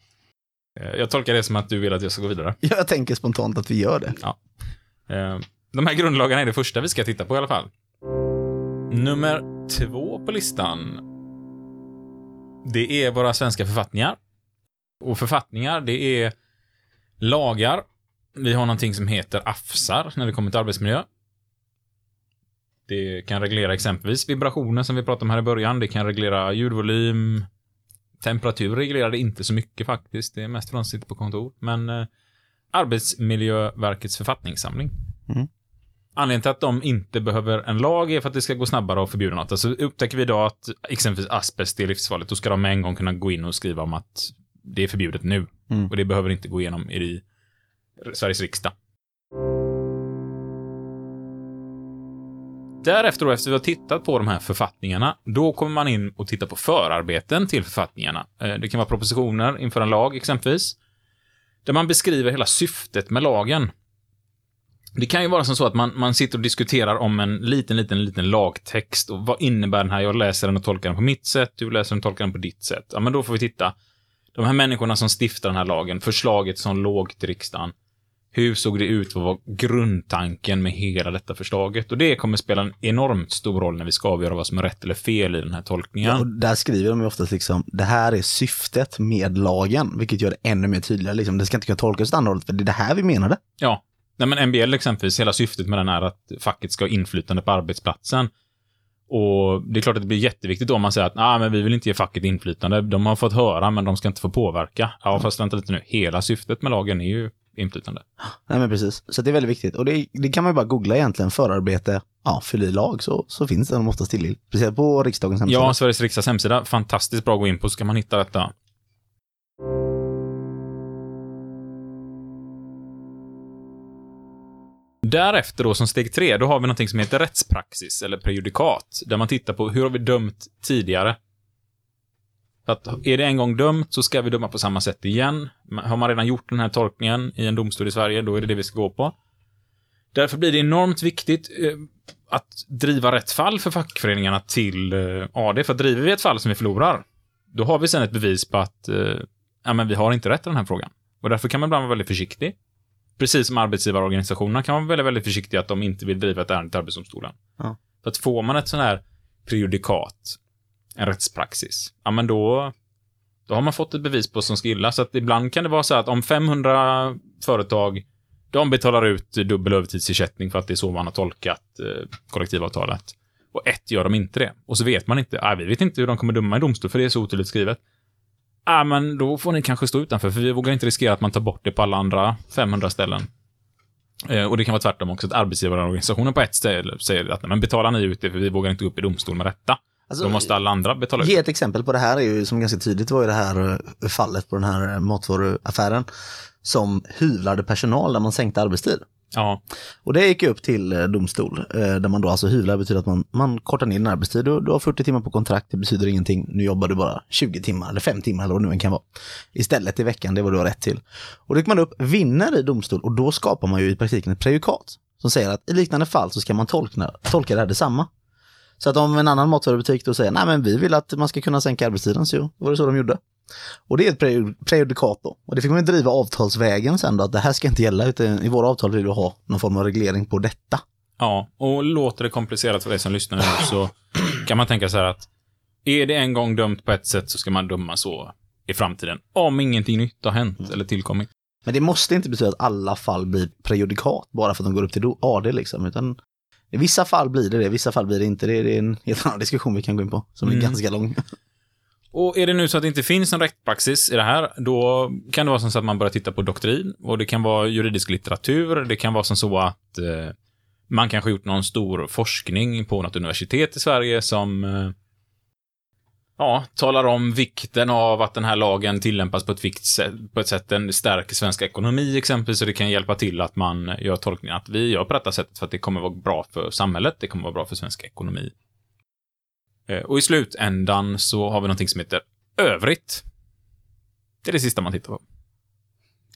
Eh, Jag tolkar det som att du vill att jag ska gå vidare. [laughs] Jag tänker spontant att vi gör det. Eh, De här grundlagarna är det första vi ska titta på i alla fall. Nummer två på listan. Det är våra svenska författningar. Och författningar, det är lagar. Vi har någonting som heter AFSar när det kommer till arbetsmiljö. Det kan reglera exempelvis vibrationer som vi pratade om här i början. Det kan reglera ljudvolym. Temperatur reglerar det inte så mycket faktiskt. Det är mest för de som sitter på kontor. Men eh, Arbetsmiljöverkets författningssamling. Mm. Anledningen till att de inte behöver en lag är för att det ska gå snabbare att förbjuda något. Alltså upptäcker vi idag att exempelvis asbest är livsfarligt, då ska de med en gång kunna gå in och skriva om att det är förbjudet nu. Mm. Och det behöver inte gå igenom i Sveriges riksdag. Därefter, då, efter vi har tittat på de här författningarna, då kommer man in och tittar på förarbeten till författningarna. Eh, det kan vara propositioner inför en lag, exempelvis, där man beskriver hela syftet med lagen. Det kan ju vara som så att man, man sitter och diskuterar om en liten, liten, liten lagtext och vad innebär den här? Jag läser den och tolkar den på mitt sätt, du läser den och tolkar den på ditt sätt. Ja, men då får vi titta. De här människorna som stiftar den här lagen, förslaget som låg till riksdagen, hur såg det ut? Vad var grundtanken med hela detta förslaget? Och det kommer spela en enormt stor roll när vi ska avgöra vad som är rätt eller fel i den här tolkningen. Ja, och där skriver de ju oftast liksom, det här är syftet med lagen, vilket gör det ännu mer tydligare. Liksom, det ska inte kunna tolkas åt andra hållet, för det är det här vi menade. Ja. Nej, men MBL exempelvis, hela syftet med den är att facket ska ha inflytande på arbetsplatsen. Och det är klart att det blir jätteviktigt då om man säger att nej, men vi vill inte ge facket inflytande. De har fått höra, men de ska inte få påverka. Ja, fast vänta lite nu. Hela syftet med lagen är ju inflytande. Nej men precis, så det är väldigt viktigt. Och det, det kan man ju bara googla egentligen, förarbete, ja, fyll i lag, så, så finns det de oftast tillgängligt. Speciellt på riksdagens hemsida. Ja, Sveriges riksdags hemsida. Fantastiskt bra att gå in på, så kan man hitta detta. Därefter då, som steg tre, då har vi någonting som heter rättspraxis, eller prejudikat, där man tittar på hur har vi dömt tidigare? Att är det en gång dömt så ska vi döma på samma sätt igen. Har man redan gjort den här tolkningen i en domstol i Sverige, då är det det vi ska gå på. Därför blir det enormt viktigt eh, att driva rätt fall för fackföreningarna till eh, AD. För driver vi ett fall som vi förlorar, då har vi sen ett bevis på att eh, ja, men vi har inte rätt i den här frågan. Och därför kan man ibland vara väldigt försiktig. Precis som arbetsgivarorganisationerna kan vara väldigt, väldigt försiktiga att de inte vill driva ett ärende till Arbetsdomstolen. Ja. För att får man ett sån här prejudikat, en rättspraxis, ja men då, då har man fått ett bevis på som ska gilla. Så att ibland kan det vara så att om 500 företag, de betalar ut dubbel övertidsersättning för att det är så man har tolkat eh, kollektivavtalet. Och ett gör de inte det. Och så vet man inte, ah, vi vet inte hur de kommer döma i domstol för det är så otydligt skrivet. Ja, ah, men då får ni kanske stå utanför, för vi vågar inte riskera att man tar bort det på alla andra 500 ställen. Eh, och det kan vara tvärtom också, att arbetsgivarorganisationen på ett ställe säger att nej, men betalar ni ut det, för vi vågar inte gå upp i domstol med detta. Alltså, Då måste alla andra betala ut. Ge ett exempel på det här är ju som ganska tydligt var ju det här eh, fallet på den här eh, matvaruaffären som hyvlade personal när man sänkte arbetstid. Ja, Och det gick upp till eh, domstol, där man då alltså hyvlar betyder att man, man kortar ner din arbetstid. Du, du har 40 timmar på kontrakt, det betyder ingenting. Nu jobbar du bara 20 timmar eller 5 timmar eller vad det nu kan vara. Istället i veckan, det är vad du har rätt till. Och då gick man upp, vinner i domstol och då skapar man ju i praktiken ett prejudikat. Som säger att i liknande fall så ska man tolka, tolka det här detsamma. Så att om en annan matvarubutik då säger nej men vi vill att man ska kunna sänka arbetstiden så var det så de gjorde. Och det är ett preju- prejudikat då. Och det fick man driva avtalsvägen sen då, att det här ska inte gälla utan i våra avtal vill vi ha någon form av reglering på detta. ja. Och låter det komplicerat för dig som lyssnar nu [clears throat] så kan man tänka så här att är det en gång dömt på ett sätt så ska man döma så i framtiden. Om ingenting nytt har hänt eller tillkommit. Men det måste inte betyda att alla fall blir prejudikat bara för att de går upp till AD liksom, utan i vissa fall blir det det, i vissa fall blir det inte det. Det är en helt annan diskussion vi kan gå in på, som är Mm. ganska lång. Och är det nu så att det inte finns en rättspraxis i det här, då kan det vara som så att man börjar titta på doktrin och det kan vara juridisk litteratur. Det kan vara som så att eh, man kanske gjort någon stor forskning på något universitet i Sverige som eh, ja, talar om vikten av att den här lagen tillämpas på ett, vikt sätt, på ett sätt den stärker svensk ekonomi exempelvis, så det kan hjälpa till att man gör tolkningen att vi gör på detta sättet för att det kommer vara bra för samhället, det kommer vara bra för svensk ekonomi. Eh, och i slutändan så har vi någonting som heter övrigt. Det är det sista man tittar på.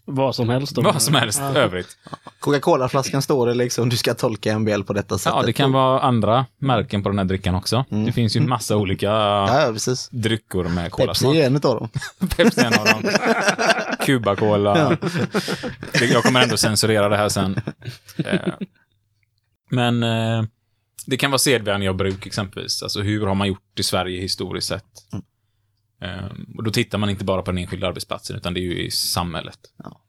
Vad som helst. då. Vad som helst Ja. övrigt. Coca-Cola-flaskan står det liksom, du ska tolka MBL på detta sättet. Ja, det kan vara andra märken på den här drickan också. Mm. Det finns ju massa olika Ja, ja precis. drycker med Pepsi kolasmak. är en av dem. [laughs] Pepsi är en av dem. Cuba-cola. Det- Jag kommer ändå censurera det här sen. Eh, Men eh, det kan vara sedvänja och bruk exempelvis. Alltså hur har man gjort i Sverige historiskt sett? Eh, Och då tittar man inte bara på den enskilda arbetsplatsen, utan det är ju i samhället. Ja.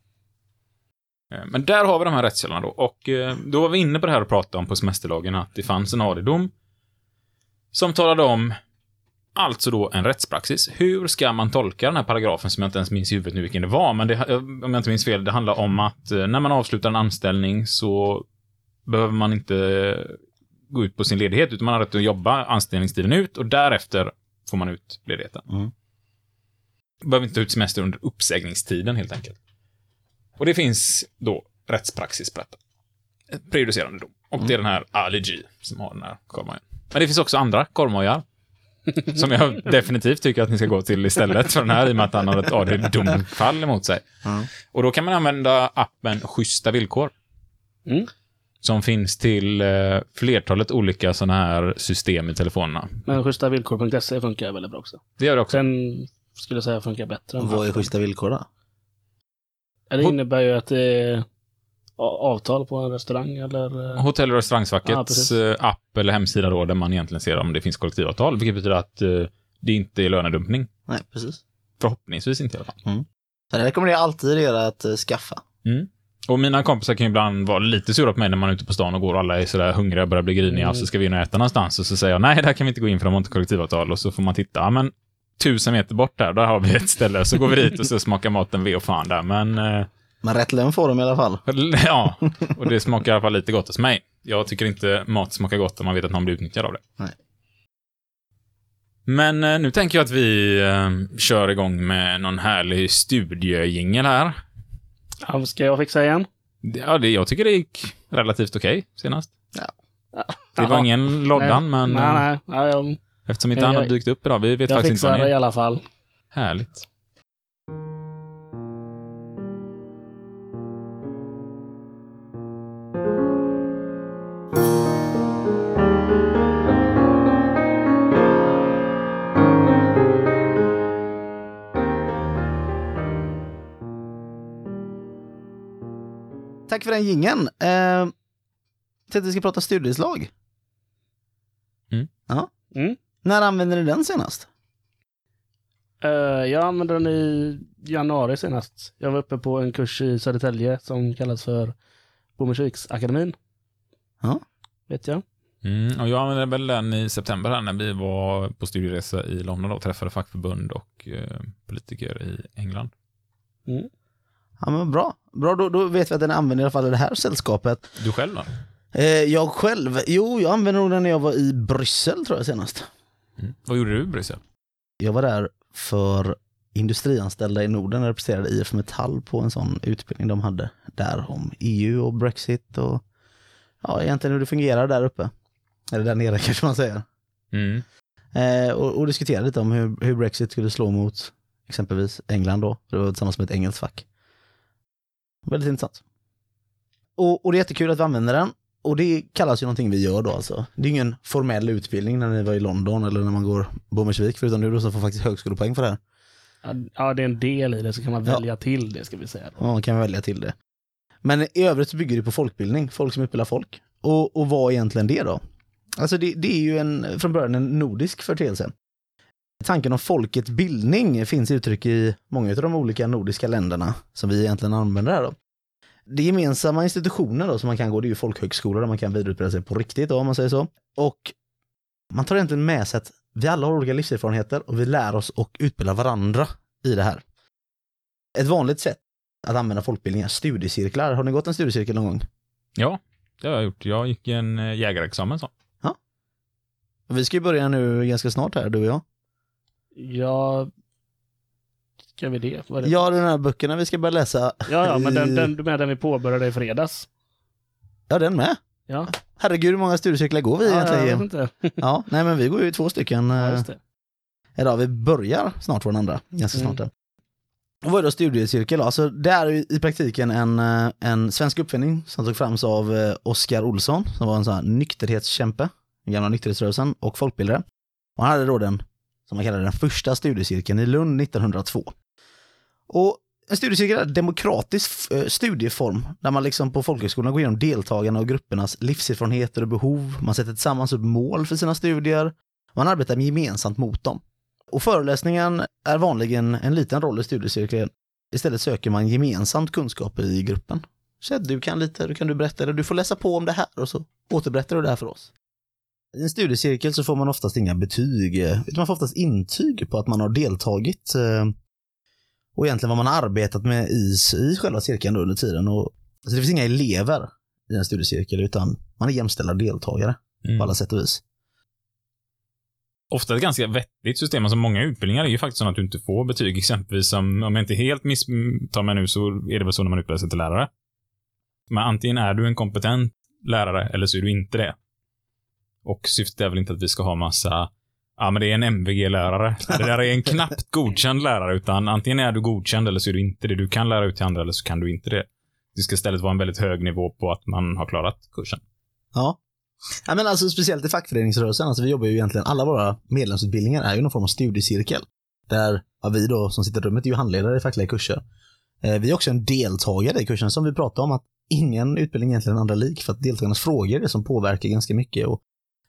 Eh, Men där har vi de här rättskällorna då. Och eh, då var vi inne på det här och pratade om på semesterlagen att det fanns en AD-dom som talade om Alltså då en rättspraxis. Hur ska man tolka den här paragrafen som jag inte ens minns i huvudet nu vilken det var, men det, om jag inte minns fel, det handlar om att eh, när man avslutar en anställning så behöver man inte gå ut på sin ledighet, utan man har rätt att jobba anställningstiden ut och därefter får man ut ledigheten. Mm. Behöver inte ta ut semester under uppsägningstiden helt enkelt. Och det finns då rättspraxis på detta. Ett prejudicerande dom. Och det är den här G som har den här korvmojen. Men det finns också andra korvmojar. [laughs] som jag definitivt tycker att ni ska gå till istället för den här i och med att han har ett AD-domfall emot sig. Ja. Och då kan man använda appen Schyssta villkor. Mm. Som finns till eh, flertalet olika sådana här system i telefonerna. Men schysstavillkor.se funkar väldigt bra också. Det gör det också. Sen skulle jag säga funkar bättre. än Vad är schyssta villkor då? Ja, Det innebär ju att det är avtal på en restaurang eller... eh, Hotell och Ja, restaurangfackets precis. eh, app eller hemsida då, där man egentligen ser om det finns kollektivavtal, vilket betyder att eh, det inte är lönedumpning. Nej, precis. Förhoppningsvis inte i alla fall. Så det rekommenderar jag alltid att eh, skaffa. Mm. Och mina kompisar kan ju ibland vara lite sura på mig när man är ute på stan och går och alla är sådär hungriga och börjar bli griniga Mm. och så ska vi in och äta någonstans och så säger jag nej, där kan vi inte gå in för de har inte kollektivavtal och så får man titta, ja men tusen meter bort där, där har vi ett ställe, så går vi dit och så smakar maten ve och fan där, men eh, Men rätt lön får de i alla fall. [laughs] ja, och det smakar i alla fall lite gott hos mig. Jag tycker inte mat smakar gott om man vet att någon blir utnyttjad av det. Nej. Men eh, nu tänker jag att vi eh, kör igång med någon härlig studiejingel här. Ja, ska jag fixa igen? Ja, det, jag tycker det gick relativt okej senast. Ja. Det var ingen loddan, men Nej, nej. nej jag, eftersom inte Jag- han har jag- dykt upp idag, vi vet jag faktiskt inte fixar vad det ni i är. alla fall. Härligt. Tack för den gingen. Eh, tänkte vi ska prata studieslag. Mm. Ja. Mm. När använde ni den senast? Eh, jag använde den i januari senast. Jag var uppe på en kurs i Södertälje som kallas för Bommersviksakademin. Ja. Vet jag. Mm, och jag använde väl den i september här när vi var på studieresa i London och träffade fackförbund och eh, politiker i England. Mm. Ja men bra. Bra, då, då vet vi att den använder i alla fall i det här sällskapet. Du själv då? Eh, jag själv? Jo, jag använde nog den när jag var i Bryssel tror jag senast. Mm. Vad gjorde du i Bryssel? Jag var där för industrianställda i Norden och representerade IF Metall på en sån utbildning de hade där om EU och Brexit och ja, egentligen hur det fungerar där uppe. Eller där nere [laughs] kanske man säger. Mm. Eh, och, och diskuterade lite om hur, hur Brexit skulle slå mot exempelvis England då. Det var tillsammans med ett engelskt fack. Väldigt intressant. Och, och det är jättekul att vi använder den. Och det kallas ju någonting vi gör då alltså. Det är ingen formell utbildning när ni var i London eller när man går Bommersvik, förutom du då som får faktiskt högskolepoäng för det här. Ja, Ja, det är en del i det, så kan man Ja. välja till det, ska vi säga. Ja, man kan välja till det. Men i övrigt så bygger det på folkbildning, folk som utbildar folk. Och, och vad är egentligen det då? Alltså det, det är ju en, från början en nordisk företeelse. Tanken om folkets bildning finns uttryck i många av de olika nordiska länderna som vi egentligen använder här då. Det gemensamma institutioner då som man kan gå, det är ju folkhögskolor där man kan vidareutbilda sig på riktigt då, om man säger så. Och man tar egentligen med sig att vi alla har olika livserfarenheter och vi lär oss och utbildar varandra i det här. Ett vanligt sätt att använda folkbildning är studiecirklar. Har ni gått en studiecirkel någon gång? Ja, det har jag gjort. Jag gick en eh, jägarexamen så. Vi ska ju börja nu ganska snart här, du och jag. Ja, ska vi det? Vad är det? Ja, den här böckerna vi ska börja läsa. ja, ja, men den, den, du menar den vi påbörjade i fredags? Ja, den med. Ja, Herregud, hur många studiecirklar går vi ja jag egentligen? vet inte. [laughs] Ja, nej men vi går ju två stycken. Ja, eh. Idag, vi börjar snart vår andra, ganska Mm. snart. där. Och vad är då studiecirkel? Alltså, det är i praktiken en, eh, en svensk uppfinning som tog frams av eh, Oskar Olsson, som var en sån här nykterhetskämpe, den gamla nykterhetsrörelsen och folkbildare. Och han hade då den, som man kallar den första studiecirkeln i Lund 1902. Och en studiecirkel är en demokratisk eh, studieform där man liksom på folkhögskolan går igenom deltagarna och gruppernas livserfarenheter och behov. Man sätter tillsammans upp mål för sina studier man arbetar gemensamt mot dem. Och föreläsningen är vanligen en liten roll i studiecirkeln. Istället söker man gemensamt kunskap i gruppen. Så att du kan lite, du kan du berätta, det, du får läsa på om det här och så återberättar du det här för oss. I en studiecirkel så får man oftast inga betyg, utan man får oftast intyg på att man har deltagit eh, och egentligen vad man har arbetat med i, i själva cirkeln under tiden. Och, så det finns inga elever i en studiecirkel utan man är jämställda deltagare Mm. på alla sätt och vis. Ofta ett ganska vettigt system. Alltså många utbildningar är ju faktiskt så att du inte får betyg. Exempelvis som, om jag inte helt misstar mig nu, så är det väl så när man utbildar sig till lärare. Men antingen är du en kompetent lärare eller så är du inte det. Och syftet är väl inte att vi ska ha massa Ja, men det är en MVG-lärare. Det där är en knappt godkänd lärare, utan antingen är du godkänd eller så är du inte det. Du kan lära ut till andra eller så kan du inte det. Det ska istället vara en väldigt hög nivå på att man har klarat kursen. Ja. ja men alltså speciellt i fackföreningsrörelsen, alltså vi jobbar ju egentligen, alla våra medlemsutbildningar är ju någon form av studiecirkel. Där ja, vi då som sitter i rummet är ju handledare i fackliga kurser. Eh, vi är också en deltagare i kursen som vi pratade om att ingen utbildning egentligen är andra lik för att deltagarnas frågor är det som påverkar ganska mycket. Och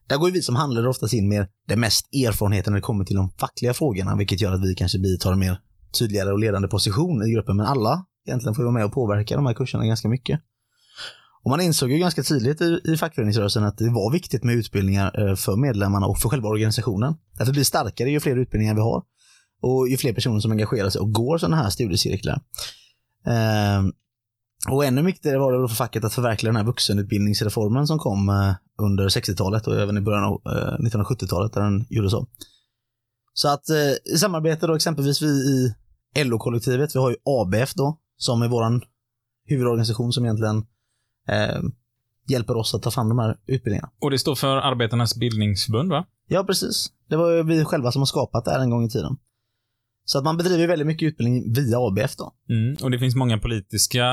där går ju vi som handledare oftast in med det mest erfarenheten när det kommer till de fackliga frågorna, vilket gör att vi kanske bitar tar en mer tydligare och ledande position i gruppen. Men alla egentligen får ju vara med och påverka de här kurserna ganska mycket. Och man insåg ju ganska tidigt i, i fackföreningsrörelsen att det var viktigt med utbildningar eh, för medlemmarna och för själva organisationen. Därför blir det starkare ju fler utbildningar vi har och ju fler personer som engagerar sig och går sådana här studiecirklar. Eh, och ännu viktigare var det för facket att förverkliga den här vuxenutbildningsreformen som kom eh, under 60-talet och även i början av eh, 1970-talet där den gjordes om. Så att eh, i samarbete då exempelvis vi i LO-kollektivet, vi har ju ABF då, som är våran huvudorganisation som egentligen eh, hjälper oss att ta fram de här utbildningarna. Och det står för Arbetarnas bildningsförbund, va? Ja, precis. Det var ju vi själva som har skapat det här en gång i tiden. Så att man bedriver väldigt mycket utbildning via ABF då. Mm. Och det finns många politiska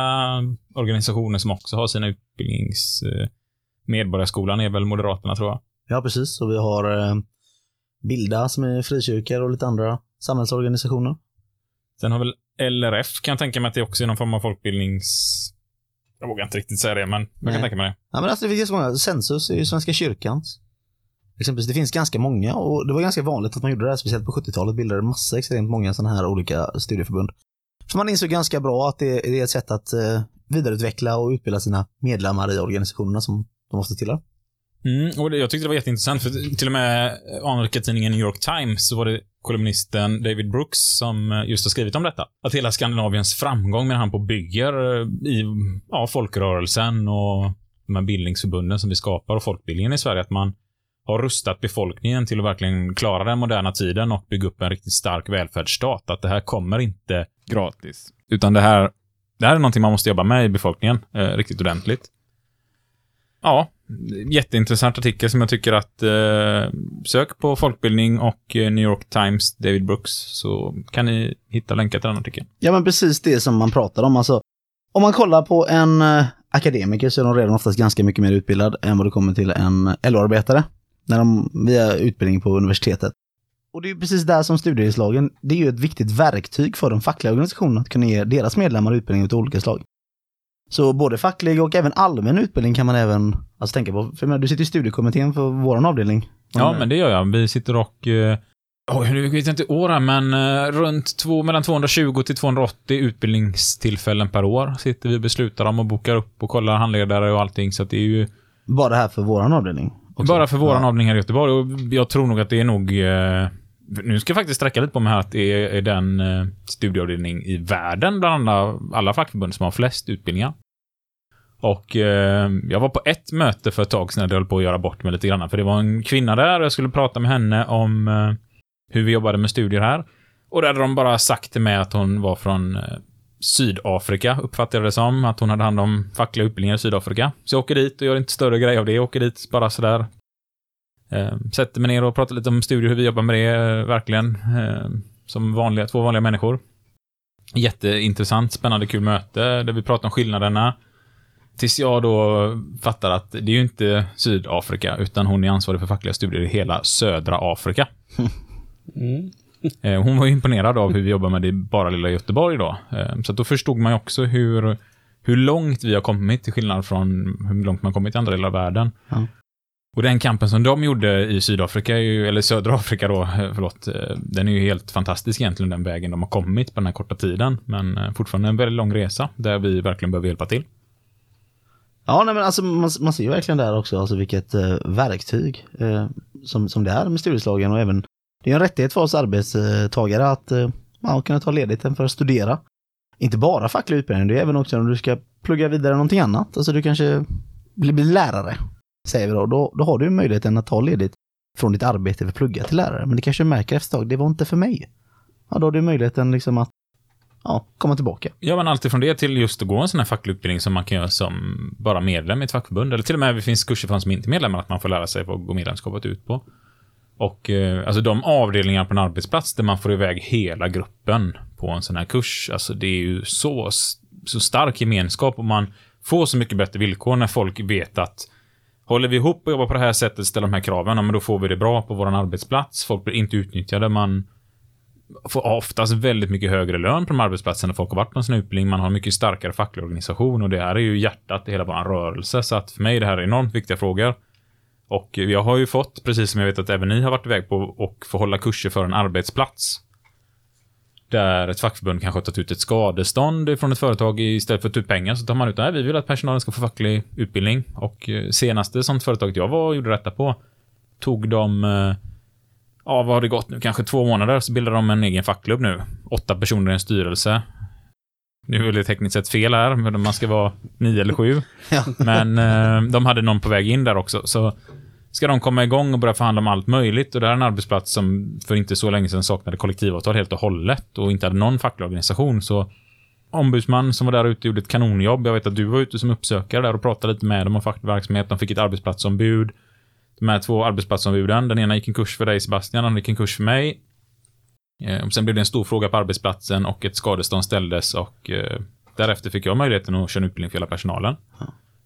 organisationer som också har sina utbildnings... Eh, Medborgarskolan är väl Moderaterna, tror jag. Ja, precis. Och vi har eh, Bilda som är frikyrkor och lite andra samhällsorganisationer. Sen har väl LRF, kan jag tänka mig att det också är någon form av folkbildnings... Jag vågar inte riktigt säga det, men jag Nej. kan tänka mig det. Ja, men alltså det finns ganska många. Census är ju Svenska kyrkans. Exempelvis, det finns ganska många och det var ganska vanligt att man gjorde det här, speciellt på 70-talet bildade massa extremt många sådana här olika studieförbund. För man insåg ganska bra att det är ett sätt att eh, vidareutveckla och utbilda sina medlemmar i organisationerna som de måste tillhöra. Mm, och det, jag tyckte det var jätteintressant, för till och med anrika tidningen New York Times så var det kolumnisten David Brooks som eh, just har skrivit om detta. Att hela Skandinaviens framgång med han på bygger eh, i ja, folkrörelsen och de här bildningsförbunden som vi skapar och folkbildningen i Sverige, att man har rustat befolkningen till att verkligen klara den moderna tiden och bygga upp en riktigt stark välfärdsstat. Att det här kommer inte gratis. Utan det här, det här är någonting man måste jobba med i befolkningen eh, riktigt ordentligt. Ja, jätteintressant artikel som jag tycker att eh, sök på folkbildning och eh, New York Times David Brooks så kan ni hitta länkar till den artikeln. Ja, men precis det som man pratar om. Alltså, om man kollar på en eh, akademiker så är de redan oftast ganska mycket mer utbildad än vad det kommer till en LO-arbetare. När de, via utbildning på universitetet. Och det är ju precis där som studiehandledslagen, det är ju ett viktigt verktyg för de fackliga organisationerna att kunna ge deras medlemmar utbildning av olika slag. Så både facklig och även allmän utbildning kan man även alltså, tänka på. För menar, du sitter i studiekommittén för vår avdelning. Ja, men det gör jag. Vi sitter och... Oj, nu vet jag inte år här, men eh, runt två, mellan 220 till 280 utbildningstillfällen per år sitter vi och beslutar om och bokar upp och kollar handledare och allting. Så det är ju Bara här för vår avdelning. Också. bara för våran Ja. avdelning här i Göteborg. Och jag tror nog att det är nog... Eh, nu ska jag faktiskt sträcka lite på mig här att det är, den eh, studieavdelning i världen bland alla, alla fackförbund som har flest utbildningar. Och eh, jag var på ett möte för ett tag sedan där jag höll på att göra bort mig lite grann. För det var en kvinna där och jag skulle prata med henne om eh, hur vi jobbade med studier här. Och där hade de bara sagt till mig att hon var från eh, Sydafrika, uppfattade jag det som. Att hon hade hand om fackliga utbildningar i Sydafrika. Så jag åker dit och gör inte större grej av det. Jag åker dit bara sådär. Eh, sätter mig ner och pratar lite om studier, hur vi jobbar med det, eh, verkligen. Eh, som vanliga, två vanliga människor. Jätteintressant, spännande, kul möte där vi pratar om skillnaderna. Tills jag då fattar att det är ju inte Sydafrika, utan hon är ansvarig för fackliga studier i hela södra Afrika. [laughs] Mm. [laughs] Eh, Hon var ju imponerad av hur vi jobbar med det i bara lilla Göteborg då. Eh, Så då förstod man också hur, hur långt vi har kommit till skillnad från hur långt man kommit i andra delar av världen. Ja. Och den kampen som de gjorde i Sydafrika, ju, eller södra Afrika då, eh, förlåt, den är ju helt fantastisk egentligen den vägen de har kommit på den här korta tiden. Men fortfarande en väldigt lång resa där vi verkligen behöver hjälpa till. Ja, nej, men alltså, man, man ser verkligen där också alltså, vilket eh, verktyg eh, som, som det är med studieslagen och även det är en rättighet för oss arbetstagare att eh, man kunna ta ledigt för att studera. Inte bara facklig utbildning, det är även också om du ska plugga vidare någonting annat. Alltså du kanske blir lärare, säger vi då, då, då har du möjligheten att ta ledigt från ditt arbete för att plugga till lärare. Men det kanske du märker efter ett tag, det var inte för mig. Ja, då har du möjligheten liksom att ja, komma tillbaka. Ja, men alltifrån det till just att gå en sån här facklig utbildning som man kan göra som bara medlem i ett fackförbund. Eller till och med det finns kurser för de som inte är medlemmar, att man får lära sig vad går medlemskapet ut på. Och eh, alltså de avdelningar på en arbetsplats där man får iväg hela gruppen på en sån här kurs, alltså det är ju så, så stark gemenskap och man får så mycket bättre villkor när folk vet att håller vi ihop och jobbar på det här sättet, ställer de här kraven, ja, men då får vi det bra på vår arbetsplats. Folk blir inte utnyttjade, man får oftast väldigt mycket högre lön på de arbetsplatserna folk har varit på en sån utbildning. Man har mycket starkare facklig organisation och det här är ju hjärtat i hela vår rörelse. Så att för mig är det här enormt viktiga frågor. Och jag har ju fått, precis som jag vet att även ni har varit iväg på, och få hålla kurser för en arbetsplats. Där ett fackförbund kanske har tagit ut ett skadestånd från ett företag istället för att ta ut pengar så tar man ut, nej vi vill att personalen ska få facklig utbildning. Och eh, senaste sånt företaget jag var och gjorde detta på tog de eh, ja, vad har det gått nu? Kanske två månader så bildar de en egen fackklubb nu. Åtta personer i en styrelse. Nu är det tekniskt sett fel här, men man ska vara nio eller sju. [laughs] Ja. Men eh, de hade någon på väg in där också, så ska de komma igång och börja förhandla om allt möjligt. Och det här är en arbetsplats som för inte så länge sedan saknade kollektivavtal helt och hållet och inte hade någon facklig organisation. Så ombudsman som var där ute gjorde ett kanonjobb. Jag vet att du var ute som uppsökare där och pratade lite med dem om facklig verksamhet. De fick ett arbetsplatsombud de här två arbetsplatsombuden. Den ena gick en kurs för dig Sebastian, den andra gick en kurs för mig. Eh, och sen blev det en stor fråga på arbetsplatsen och ett skadestånd ställdes och eh, därefter fick jag möjligheten att köra en utbildning för hela personalen.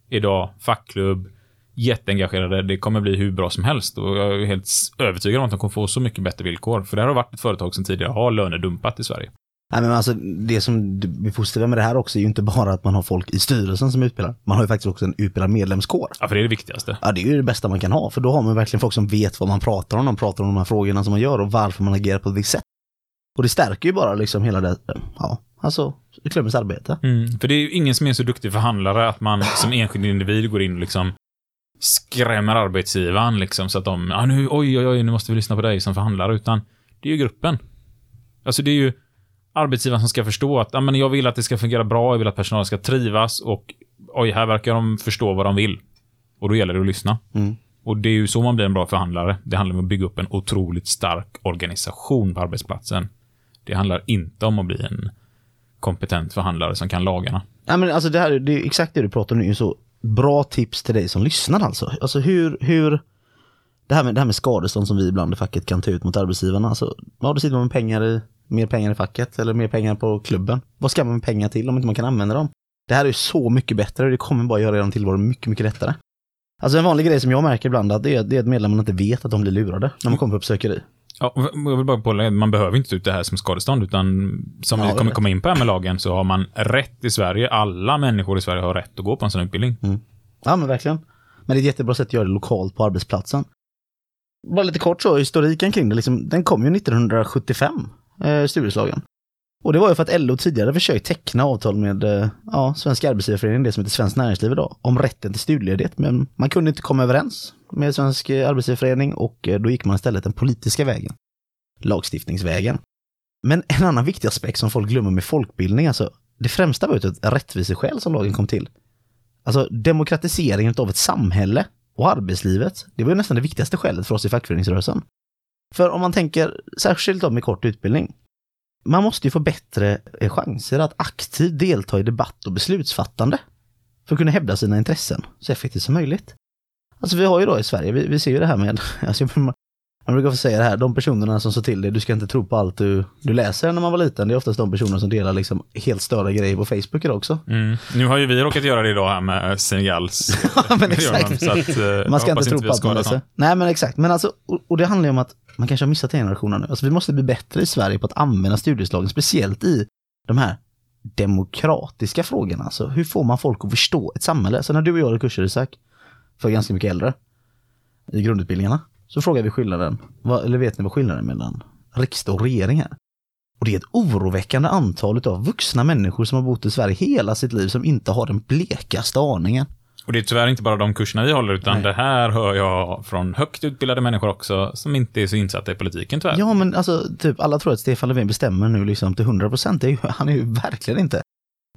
Idag, fackklubb, jätteengagerade. Det kommer bli hur bra som helst och jag är helt övertygad om att de kommer få så mycket bättre villkor. För det här har varit ett företag som tidigare har lönedumpat i Sverige. Nej, men alltså, det som är positiva med det här också är ju inte bara att man har folk i styrelsen som utbildar. Man har ju faktiskt också en utbildad medlemskår. Ja, för det är det viktigaste. Ja, det är ju det bästa man kan ha, för då har man verkligen folk som vet vad man pratar om. De pratar om de här frågorna som man gör och varför man agerar på ett visst sätt. Och det stärker ju bara liksom hela det, ja, alltså klubbens arbete. Mm, för det är ju ingen som är så duktig förhandlare att man som enskild individ går in och liksom skrämmer arbetsgivaren liksom så att de, ah, nu, oj, oj, oj, nu måste vi lyssna på dig som förhandlare, utan det är ju gruppen. Alltså det är ju arbetsgivaren som ska förstå att, ah, men jag vill att det ska fungera bra, jag vill att personalen ska trivas och oj, här verkar de förstå vad de vill. Och då gäller det att lyssna. Mm. Och det är ju så man blir en bra förhandlare. Det handlar om att bygga upp en otroligt stark organisation på arbetsplatsen. Det handlar inte om att bli en kompetent förhandlare som kan lagarna. Nej men alltså det här, det är exakt det du pratar om nu, så bra tips till dig som lyssnar alltså. Alltså hur, hur, det här med, det här med skadestånd som vi ibland i facket kan ta ut mot arbetsgivarna, alltså, ja då sitter man med pengar i, mer pengar i facket eller mer pengar på klubben. Vad ska man med pengar till om inte man kan använda dem? Det här är ju så mycket bättre och det kommer bara göra er tillvaro mycket, mycket lättare. Alltså en vanlig grej som jag märker ibland att det är, det är att medlemmarna inte vet att de blir lurade när man kommer på uppsökeri. Ja, jag vill bara pålägga, man behöver inte ta ut det här som skadestånd, utan som Ja, vi kommer komma in på här med lagen, så har man rätt i Sverige, alla människor i Sverige har rätt att gå på en sån utbildning. Ja men verkligen. Men det är ett jättebra sätt att göra det lokalt på arbetsplatsen. Bara lite kort så, historiken kring det, liksom, den kom ju 1975, eh, styrelslagen. Och det var ju för att LO tidigare försökt teckna avtal med eh, ja, Svensk Arbetsgivareförening, det som heter Svenskt Näringsliv idag, om rätten till studieledighet. Men man kunde inte komma överens med Svensk Arbetsgivareförening och eh, då gick man istället den politiska vägen. Lagstiftningsvägen. Men en annan viktig aspekt som folk glömmer med folkbildning, alltså det främsta var ju ett rättviseskäl som lagen kom till. Alltså demokratiseringen av ett samhälle och arbetslivet, det var ju nästan det viktigaste skälet för oss i fackföreningsrörelsen. För om man tänker särskilt om med kort utbildning, man måste ju få bättre eh, chanser att aktivt delta i debatt och beslutsfattande för att kunna hävda sina intressen så effektivt som möjligt. Alltså vi har ju då i Sverige, vi, vi ser ju det här med, [laughs] alltså, man, man brukar få säga det här, de personerna som sa till dig, du ska inte tro på allt du, du läser när man var liten, det är oftast de personer som delar liksom helt störda grejer på Facebook idag också. Mm. Nu har ju vi råkat göra det idag här med Senegals. [laughs] Ja, men exakt. Att, eh, Man ska inte tro på allt man läser. Nej men exakt, men alltså, och, och det handlar ju om att man kanske har missat en generation nu. Alltså vi måste bli bättre i Sverige på att använda studieslagen, speciellt i de här demokratiska frågorna. Alltså hur får man folk att förstå ett samhälle? Så när du och jag hade kurser Isak, för ganska mycket äldre, i grundutbildningarna, så frågade vi skillnaden, eller vet ni vad skillnaden mellan riksdag och regering är? Och det är ett oroväckande antal av vuxna människor som har bott i Sverige hela sitt liv som inte har den blekaste aningen. Och det är tyvärr inte bara de kurserna vi håller, utan Nej. det här hör jag från högt utbildade människor också, som inte är så insatta i politiken tyvärr. Ja, men alltså, typ alla tror att Stefan Löfven bestämmer nu liksom till 100 procent. [laughs] Han är ju verkligen inte.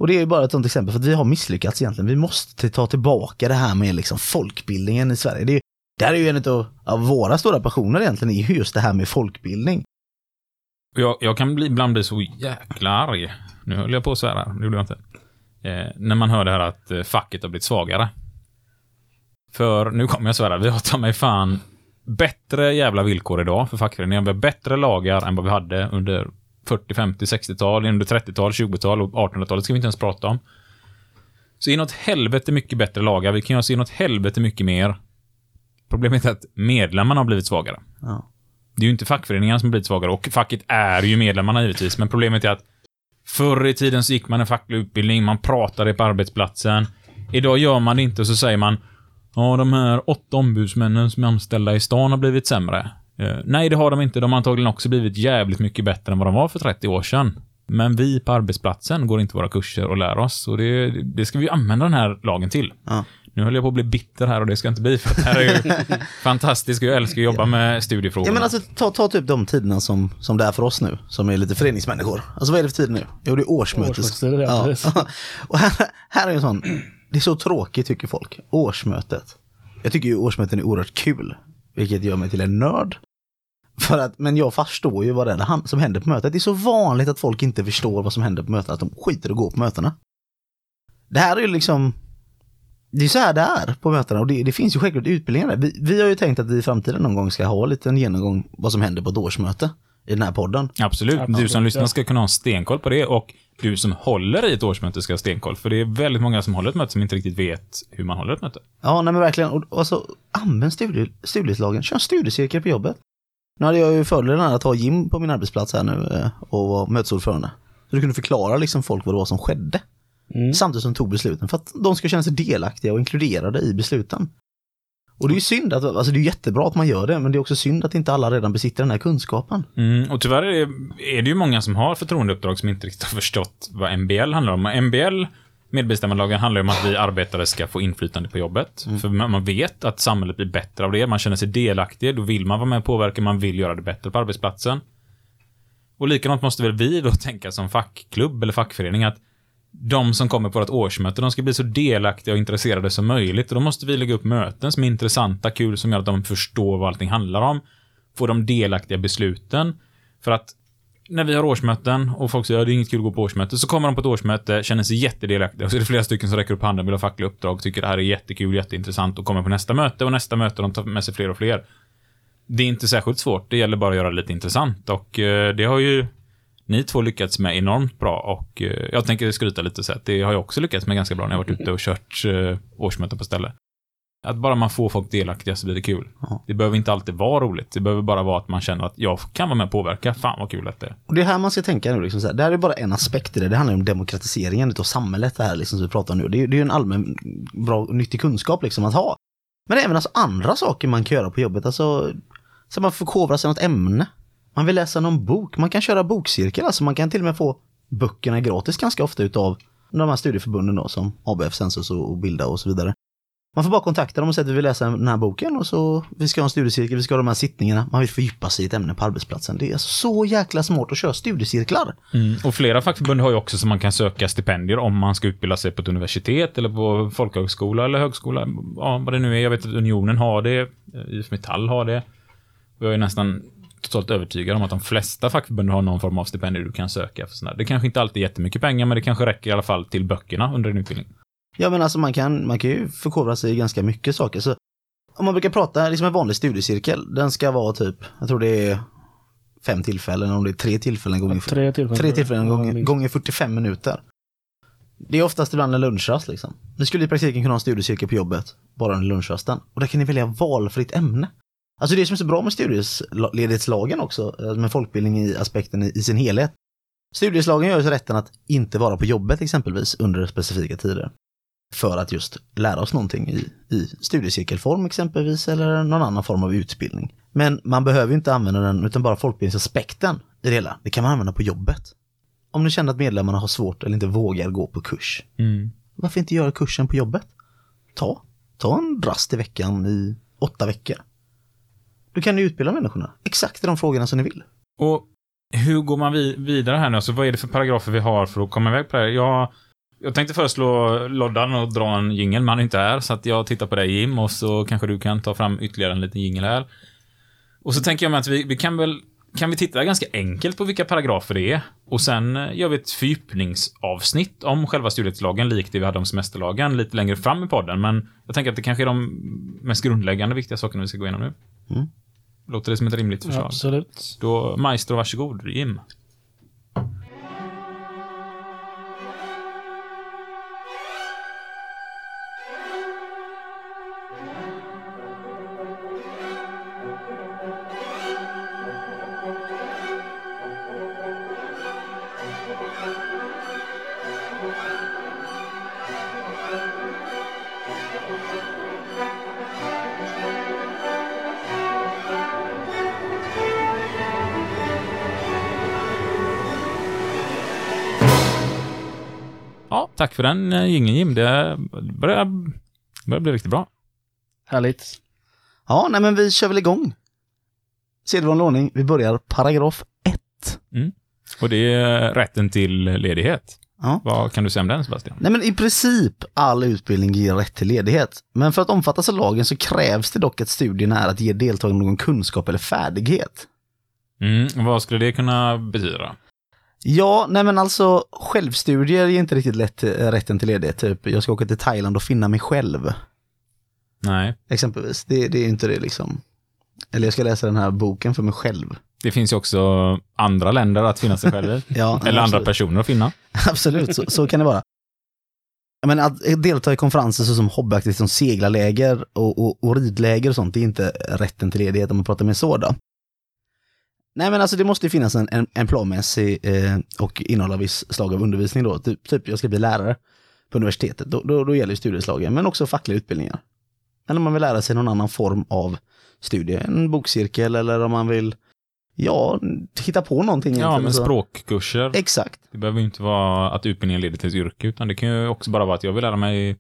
Och det är ju bara ett sånt exempel för att vi har misslyckats egentligen. Vi måste ta tillbaka det här med liksom folkbildningen i Sverige. Det, är, det här är ju en av, av våra stora passioner egentligen, är ju just det här med folkbildning. Jag, jag kan bli, ibland bli så jäkla arg. Nu höll jag på att svära, det gjorde jag inte. Eh, när man hör det här att eh, facket har blivit svagare. För, nu kommer jag svära, vi har ta mig fan bättre jävla villkor idag för fackföreningar. Vi har bättre lagar än vad vi hade under 40, 50, 60-tal, under 30-tal, 20-tal och 1800-talet ska vi inte ens prata om. Så inåt helvete mycket bättre lagar. Vi kan göra så inåt helvete mycket mer. Problemet är att medlemmarna har blivit svagare. Ja. Det är ju inte fackföreningarna som har blivit svagare och facket är ju medlemmarna givetvis, men problemet är att förr i tiden så gick man en facklig utbildning, man pratade på arbetsplatsen. Idag gör man det inte och så säger man Ja, de här åtta ombudsmännen som är anställda i stan har blivit sämre. Eh, nej, det har de inte. De har antagligen också blivit jävligt mycket bättre än vad de var för 30 år sedan. Men vi på arbetsplatsen går inte våra kurser och lär oss. Och det, det ska vi använda den här lagen till. Ja. Nu höll jag på att bli bitter här och det ska jag inte bli för att det här är ju [laughs] fantastiskt och jag älskar att jobba med studiefrågor. Ja men alltså ta, ta typ de tiderna som, som det är för oss nu, som är lite föreningsmänniskor. Alltså vad är det för tid nu? Jo det är årsmötes... Ja. [laughs] Och här, här är en sån, det är så tråkigt tycker folk, årsmötet. Jag tycker ju årsmöten är oerhört kul, vilket gör mig till en nörd. För att, men jag förstår ju vad det är som händer på mötet. Det är så vanligt att folk inte förstår vad som händer på möten, att de skiter och går på mötena. Det här är ju liksom, det är så här det är på mötena och det, det finns ju självklart utbildningar där. Vi, vi har ju tänkt att vi i framtiden någon gång ska ha en liten genomgång vad som händer på ett årsmöte i den här podden. Absolut. Du som lyssnar ska kunna ha en stenkoll på det och du som håller i ett årsmöte ska ha stenkoll. För det är väldigt många som håller ett möte som inte riktigt vet hur man håller ett möte. Ja, nej men verkligen. Och, och så använd studie, studieslagen. Kör en studiecirkel på jobbet. Nu hade jag ju fördelen att ha Jim på min arbetsplats här nu eh, och vara mötesordförande. Så du kunde förklara liksom folk vad det var som skedde. Mm. Samtidigt som tog besluten. För att de ska känna sig delaktiga och inkluderade i besluten. Och det är ju synd att, alltså det är jättebra att man gör det, men det är också synd att inte alla redan besitter den här kunskapen. Mm, och tyvärr är det, är det ju många som har förtroendeuppdrag som inte riktigt har förstått vad MBL handlar om. Och MBL, medbestämmandelagen, handlar ju om att vi arbetare ska få inflytande på jobbet. För man man vet att samhället blir bättre av det. Man känner sig delaktig. Då vill man vara med och påverka. Man vill göra det bättre på arbetsplatsen. Och likadant måste väl vi då tänka som fackklubb eller fackförening att de som kommer på vårt årsmöte, de ska bli så delaktiga och intresserade som möjligt. Och då måste vi lägga upp möten som är intressanta, kul, som gör att de förstår vad allting handlar om. Få de delaktiga besluten. För att när vi har årsmöten och folk säger att det är inget kul att gå på årsmöte, så kommer de på ett årsmöte, känner sig jättedelaktiga. Och så är det flera stycken som räcker upp handen, vill ha fackliga uppdrag, tycker det här är jättekul, jätteintressant och kommer på nästa möte och nästa möte, de tar med sig fler och fler. Det är inte särskilt svårt, det gäller bara att göra det lite intressant och eh, det har ju ni två lyckats med enormt bra och eh, jag tänker skryta lite så att det har jag också lyckats med ganska bra när jag varit ute och kört eh, årsmöten på ställe. Att bara man får folk delaktiga så blir det kul. Ja. Det behöver inte alltid vara roligt. Det behöver bara vara att man känner att jag kan vara med och påverka. Fan vad kul att det är. Och det är här man ska tänka nu. Liksom, så här. Det här är bara en aspekt i det. Det handlar om demokratiseringen av samhället det här liksom, som vi pratar om nu. Det är, ju en allmän bra och nyttig kunskap liksom, att ha. Men även alltså, andra saker man kan göra på jobbet. Alltså, så man förkovrar sig något ämne. Man vill läsa någon bok. Man kan köra bokcirkel. Alltså, man kan till och med få böckerna gratis ganska ofta utav de här studieförbunden då, som ABF, Sensus och Bilda och så vidare. Man får bara kontakta dem och säga att vi vill läsa den här boken och så vi ska ha en studiecirkel, vi ska ha de här sittningarna. Man vill fördjupa sig i ett ämne på arbetsplatsen. Det är alltså så jäkla smart att köra studiecirklar. Mm. Och flera fackförbund har ju också så man kan söka stipendier om man ska utbilda sig på ett universitet eller på folkhögskola eller högskola. Ja, vad det nu är. Jag vet att Unionen har det. IF Metall har det. Vi har ju nästan totalt övertygad om att de flesta fackförbund har någon form av stipendier du kan söka. För. Det kanske inte alltid är jättemycket pengar, men det kanske räcker i alla fall till böckerna under din utbildning. Ja men alltså man kan, man kan ju förkovra sig i ganska mycket saker. Så om man brukar prata, liksom en vanlig studiecirkel, den ska vara typ, jag tror det är fem tillfällen, om det är tre tillfällen gånger, Tre tillfällen. tre tillfällen Ja, gånger, gånger 45 minuter. Det är oftast ibland en lunchrast liksom. Ni skulle i praktiken kunna ha en studiecirkel på jobbet, bara under lunchrasten. Och där kan ni välja valfritt ämne. Alltså det som är så bra med studieledighetslagen också, eh, med folkbildning i aspekten i, sin helhet. Studieslagen gör ju rätten att inte vara på jobbet exempelvis under specifika tider. För att just lära oss någonting i, i studiecirkelform exempelvis eller någon annan form av utbildning. Men man behöver inte använda den utan bara folkbildningsaspekten i det hela. Det kan man använda på jobbet. Om ni känner att medlemmarna har svårt eller inte vågar gå på kurs. Varför inte göra kursen på jobbet? Ta, ta en rast i veckan i åtta veckor. Då kan ni utbilda människorna exakt i de frågorna som ni vill. Och hur går man vidare här nu? Alltså vad är det för paragrafer vi har för att komma iväg på det här? Jag, Jag tänkte föreslå Loddan och dra en jingel, men han är inte här, så att jag tittar på dig Jim och så kanske du kan ta fram ytterligare en liten jingel här. Och så tänker jag mig att vi, vi kan väl kan vi titta ganska enkelt på vilka paragrafer det är och sen eh, gör vi ett fördjupningsavsnitt om själva studierättslagen likt det vi hade om semesterlagen lite längre fram i podden. Men jag tänker att det kanske är de mest grundläggande viktiga sakerna vi ska gå igenom nu. Mm. Låter det som ett rimligt förslag? Absolut. Då, Maestro, varsågod. Jim. Tack för den eh, jingeln Jim. Det börjar, börjar bli riktigt bra. Härligt. Ja, nej men vi kör väl igång. Sedvanlig ordning. Vi börjar paragraf 1. Och det är rätten till ledighet. Ja. Vad kan du säga om den Sebastian? Nej men i princip all utbildning ger rätt till ledighet. Men för att omfattas av lagen så krävs det dock att studierna är att ge deltagarna någon kunskap eller färdighet. Mm, vad skulle det kunna betyda? Ja, nej men alltså självstudier ger inte riktigt lätt, eh, rätten till ledighet. Typ, jag ska åka till Thailand och finna mig själv. Nej, Exempelvis. Det, det är inte det liksom. Eller jag ska läsa den här boken för mig själv. det finns ju också andra länder att finna sig själv i. [laughs] Ja, Eller andra personer att finna. [laughs] Absolut, så, så kan det vara. Men att delta i konferenser såsom hobbyaktiviteter som seglarläger och, och, och ridläger och sånt, det är inte rätten till ledighet om man pratar med så då. Nej men alltså det måste ju finnas en, en, en planmässig eh, och innehålla viss slag av undervisning då. Typ, typ jag ska bli lärare på universitetet, då, då, då gäller ju studieslagen, men också fackliga utbildningar. Eller om man vill lära sig någon annan form av studie, en bokcirkel eller om man vill, ja, hitta på någonting. Ja, men Så- språkkurser. Exakt. Det behöver ju inte vara att utbildningen leder till ett yrke, utan det kan ju också bara vara att jag vill lära mig...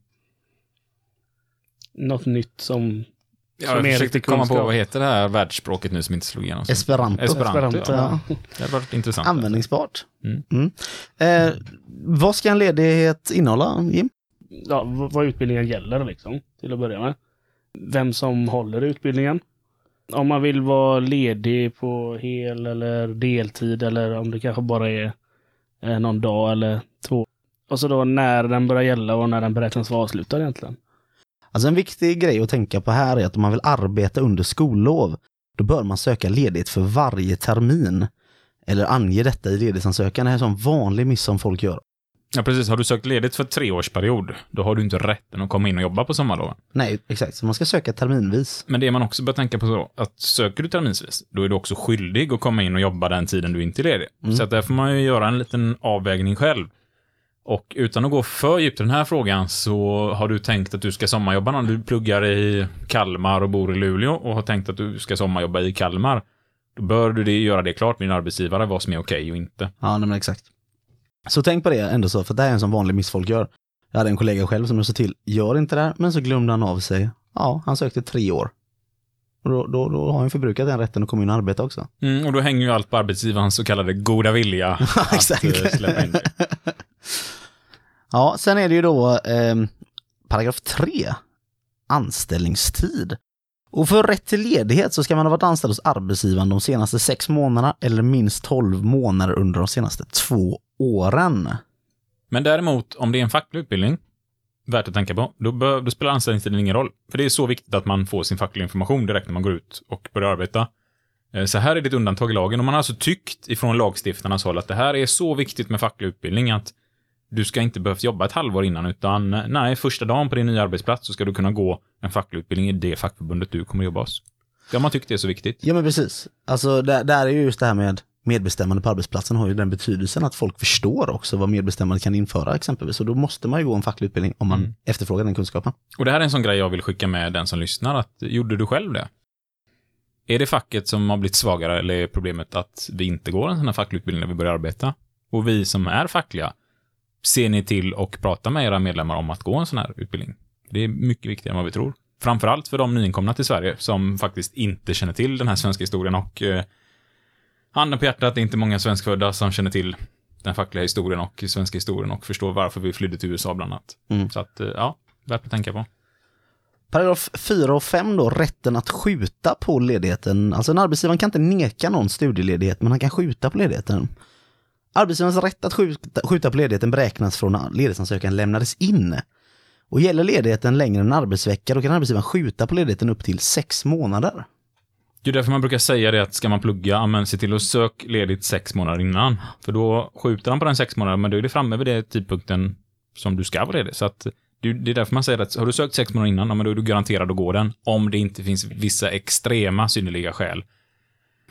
Något nytt som... Ja, jag försökte komma på, vad heter det här världsspråket nu som inte slog igenom? Esperanto. Esperanto, Esperanto, ja. Ja. Det hade varit intressant. Användningsbart. Mm. Mm. Eh, vad ska en ledighet innehålla, Jim? Ja, vad utbildningen gäller liksom, till att börja med. Vem som håller utbildningen. Om man vill vara ledig på hel eller deltid eller om det kanske bara är eh, någon dag eller två. Och så då när den börjar gälla och när den beräknas vara avslutad egentligen. Alltså en viktig grej att tänka på här är att om man vill arbeta under skollov, då bör man söka ledighet för varje termin. Eller ange detta i ledighetsansökan. Det här är en vanlig miss som folk gör. Ja, precis. Har du sökt ledigt för tre års period, då har du inte rätten att komma in och jobba på sommarloven. Nej, exakt. Så man ska söka terminvis. Men det man också bör tänka på så, att söker du terminsvis, då är du också skyldig att komma in och jobba den tiden du inte är ledig. Mm. Så att där får man ju göra en liten avvägning själv. Och utan att gå för djupt i den här frågan så har du tänkt att du ska sommarjobba någon. Du pluggar i Kalmar och bor i Luleå och har tänkt att du ska sommarjobba i Kalmar. Då bör du det, göra det klart med din arbetsgivare vad som är okej och inte. Ja, nej, men exakt. Så tänk på det ändå så, för det här är en sån vanlig miss folk gör. Jag hade en kollega själv som jag sa till, gör inte det här, men så glömde han av sig. Ja, han sökte tre år. Och då, då, då har han förbrukat den rätten att komma in och arbeta också. Mm, och då hänger ju allt på arbetsgivarens så kallade goda vilja [laughs] att exakt. eh, släppa in dig. [laughs] Ja, sen är det ju då eh, paragraf 3, anställningstid. Och för rätt till ledighet så ska man ha varit anställd hos arbetsgivaren de senaste sex månaderna eller minst 12 månader under de senaste två åren. Men däremot, om det är en facklig utbildning, värt att tänka på, då, bör, då spelar anställningstiden ingen roll. För det är så viktigt att man får sin fackliga information direkt när man går ut och börjar arbeta. Eh, så här är det ett undantag i lagen och man har alltså tyckt ifrån lagstiftarnas håll att det här är så viktigt med facklig utbildning att du ska inte behövt jobba ett halvår innan utan eh, nej, första dagen på din nya arbetsplats så ska du kunna gå en facklig utbildning i det fackförbundet du kommer jobba hos. Det har man tyckt är så viktigt. Ja men precis. Alltså där, där är ju just det här med medbestämmande på arbetsplatsen har ju den betydelsen att folk förstår också vad medbestämmande kan införa exempelvis. Och då måste man ju gå en facklig utbildning om man Mm. efterfrågar den kunskapen. Och det här är en sån grej jag vill skicka med den som lyssnar, att gjorde du själv det? Är det facket som har blivit svagare eller är problemet att vi inte går en sån här facklig utbildning när vi börjar arbeta? Och vi som är fackliga, ser ni till och prata med era medlemmar om att gå en sån här utbildning? Det är mycket viktigare än vad vi tror. Framförallt för de nyinkomna till Sverige som faktiskt inte känner till den här svenska historien och eh, handen på hjärtat, det är inte många svenskfödda som känner till den fackliga historien och svenska historien och förstå varför vi flydde till USA bland annat. Mm. Så att, eh, ja, värt att tänka på. Paragraf 4 och 5 då, rätten att skjuta på ledigheten. Alltså en arbetsgivare kan inte neka någon studieledighet, men han kan skjuta på ledigheten. Arbetsgivarens rätt att skjuta, skjuta på ledigheten beräknas från när ledighetsansökan lämnades in. Och gäller ledigheten längre än en arbetsvecka, då kan arbetsgivaren skjuta på ledigheten upp till sex månader. Det är därför man brukar säga det att ska man plugga, men se till att sök ledigt sex månader innan. För då skjuter han på den sex månader, men då är det framme vid det tidpunkten som du ska vara ledig. Så att det är därför man säger att har du sökt sex månader innan, men då är du garanterad att gå den. Om det inte finns vissa extrema synnerliga skäl.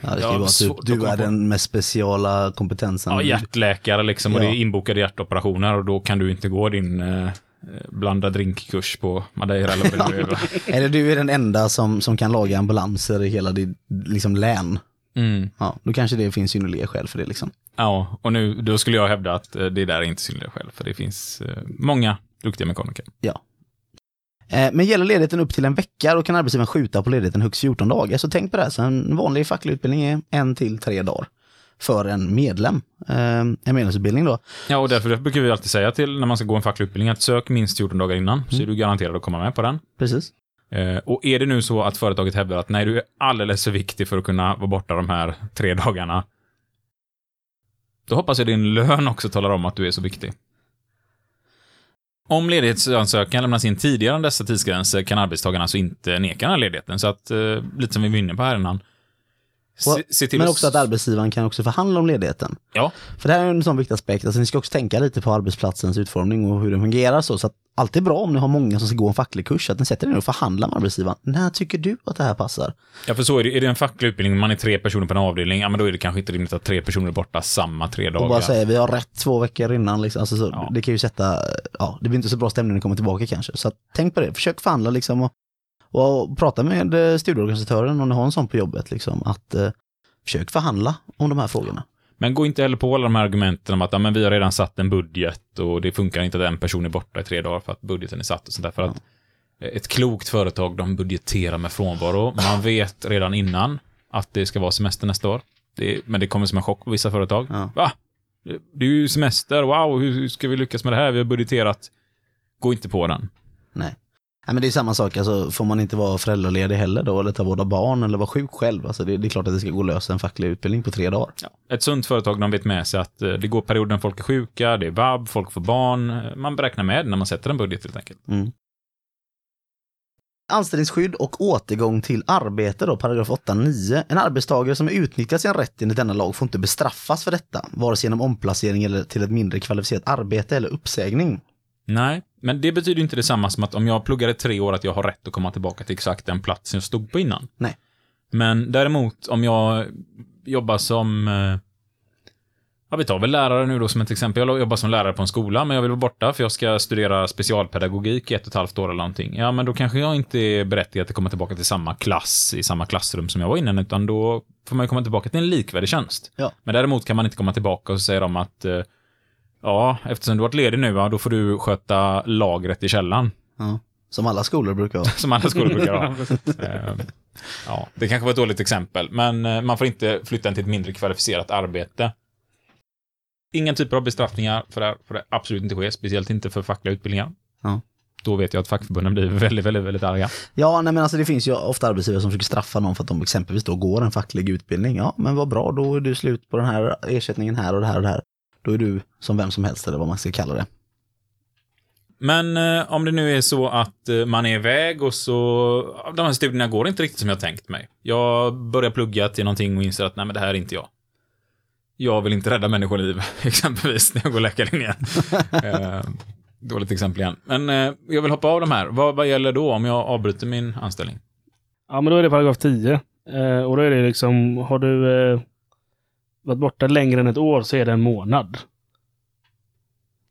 Ja, det ska ju vara typ, du är den med speciala kompetensen. Ja, hjärtläkare liksom, och Ja. det är inbokade hjärtoperationer och då kan du inte gå din eh, blanda drinkkurs på Madeira eller vad det nu är. [laughs] Eller du är den enda som, som kan laga ambulanser i hela ditt liksom, län. Mm. Ja, då kanske det finns synnerliga skäl för det liksom. Ja, och nu, då skulle jag hävda att eh, det där är inte synnerliga skäl, för det finns eh, många duktiga mekaniker. Ja. Eh, Men gäller ledigheten upp till en vecka, då kan arbetsgivaren skjuta på ledigheten högst 14 dagar. Så tänk på det här, så en vanlig facklig utbildning är en till tre dagar för en medlem. Eh, En medlemsutbildning då. Ja, och därför brukar vi alltid säga till när man ska gå en facklig utbildning att sök minst 14 dagar innan, så är du garanterad att komma med på den. Precis. Eh, och är det nu så att företaget hävdar att nej, du är alldeles för viktig för att kunna vara borta de här tre dagarna, då hoppas jag din lön också talar om att du är så viktig. Om ledighetsansökan lämnas in tidigare än dessa tidsgränser kan arbetstagaren alltså inte neka den här ledigheten. Så att, eh, lite som vi var inne på här innan. Till Men också att arbetsgivaren kan också förhandla om ledigheten. Ja, För det här är en sån viktig aspekt, alltså ni ska också tänka lite på arbetsplatsens utformning och hur den fungerar så. Så att allt är bra om ni har många som ska gå en facklig kurs, att ni sätter er och förhandlar med arbetsgivaren. När tycker du att det här passar? Ja, för så är det. Är det en facklig utbildning, man är tre personer på en avdelning, ja men då är det kanske inte rimligt att tre personer är borta samma tre dagar. Och bara säga vi har rätt två veckor innan. Liksom. Alltså, så, Ja. Det kan ju sätta, ja, det blir inte så bra stämning när ni kommer tillbaka kanske. Så att, tänk på det, försök förhandla liksom och, och prata med eh, studieorganisatören om ni har en sån på jobbet. Liksom, att eh, försök förhandla om de här frågorna. Men gå inte heller på alla de här argumenten om att ja, men vi har redan satt en budget och det funkar inte att en person är borta i tre dagar för att budgeten är satt och sånt där. För att ett klokt företag, de budgeterar med frånvaro. Man vet redan innan att det ska vara semester nästa år. Det men det kommer som en chock på vissa företag. Ja. Va? Det är ju semester, wow, hur ska vi lyckas med det här? Vi har budgeterat. Gå inte på den. Nej. Nej, men det är samma sak, alltså, får man inte vara föräldraledig heller då, eller ta vård av barn eller vara sjuk själv. Alltså, det, det är klart att det ska gå att lösa en facklig utbildning på tre dagar. Ja. Ett sunt företag, de vet med sig att eh, det går perioder när folk är sjuka, det är vab, folk får barn. Man beräknar med när man sätter en budget helt enkelt. Mm. Anställningsskydd och återgång till arbete då, paragraf 8.9. En arbetstagare som utnyttjat sin rätt enligt denna lag får inte bestraffas för detta, vare sig genom omplacering eller till ett mindre kvalificerat arbete eller uppsägning. Nej, men det betyder inte detsamma som att om jag pluggade tre år att jag har rätt att komma tillbaka till exakt den platsen jag stod på innan. Nej. Men däremot om jag jobbar som, eh, ja vi tar väl lärare nu då som ett exempel. Jag jobbar som lärare på en skola, men jag vill vara borta för jag ska studera specialpedagogik i ett och ett halvt år eller någonting. Ja, men då kanske jag inte är berättigad att komma tillbaka till samma klass i samma klassrum som jag var innan, utan då får man ju komma tillbaka till en likvärdig tjänst. Ja. Men däremot kan man inte komma tillbaka och säger de att eh, Ja, eftersom du har varit ledig nu, va, då får du sköta lagret i källaren. Ja. Som alla skolor brukar ha. [laughs] Som alla skolor brukar ha. [laughs] Eh, ja, det kanske var ett dåligt exempel, men eh, man får inte flytta den till ett mindre kvalificerat arbete. Ingen typ av bestraffningar för det här får det absolut inte ske, speciellt inte för fackliga utbildningar. Ja. Då vet jag att fackförbunden blir väldigt, väldigt, väldigt arga. Ja, nej men alltså det finns ju ofta arbetsgivare som försöker straffa någon för att de exempelvis då går en facklig utbildning. Ja, men vad bra, då är du slut på den här ersättningen här och det här och det här. Då är du som vem som helst eller vad man ska kalla det. Men eh, om det nu är så att eh, man är iväg och så, de här studierna går inte riktigt som jag tänkt mig. Jag börjar plugga till någonting och inser att nej men det här är inte jag. Jag vill inte rädda människoliv, [laughs] exempelvis, när jag går läkarlinjen. [laughs] eh, dåligt exempel igen. Men eh, jag vill hoppa av de här. Vad, vad gäller då om jag avbryter min anställning? Ja, men då är det paragraf 10. Eh, och då är det liksom, har du eh, varit borta längre än ett år så är det en månad.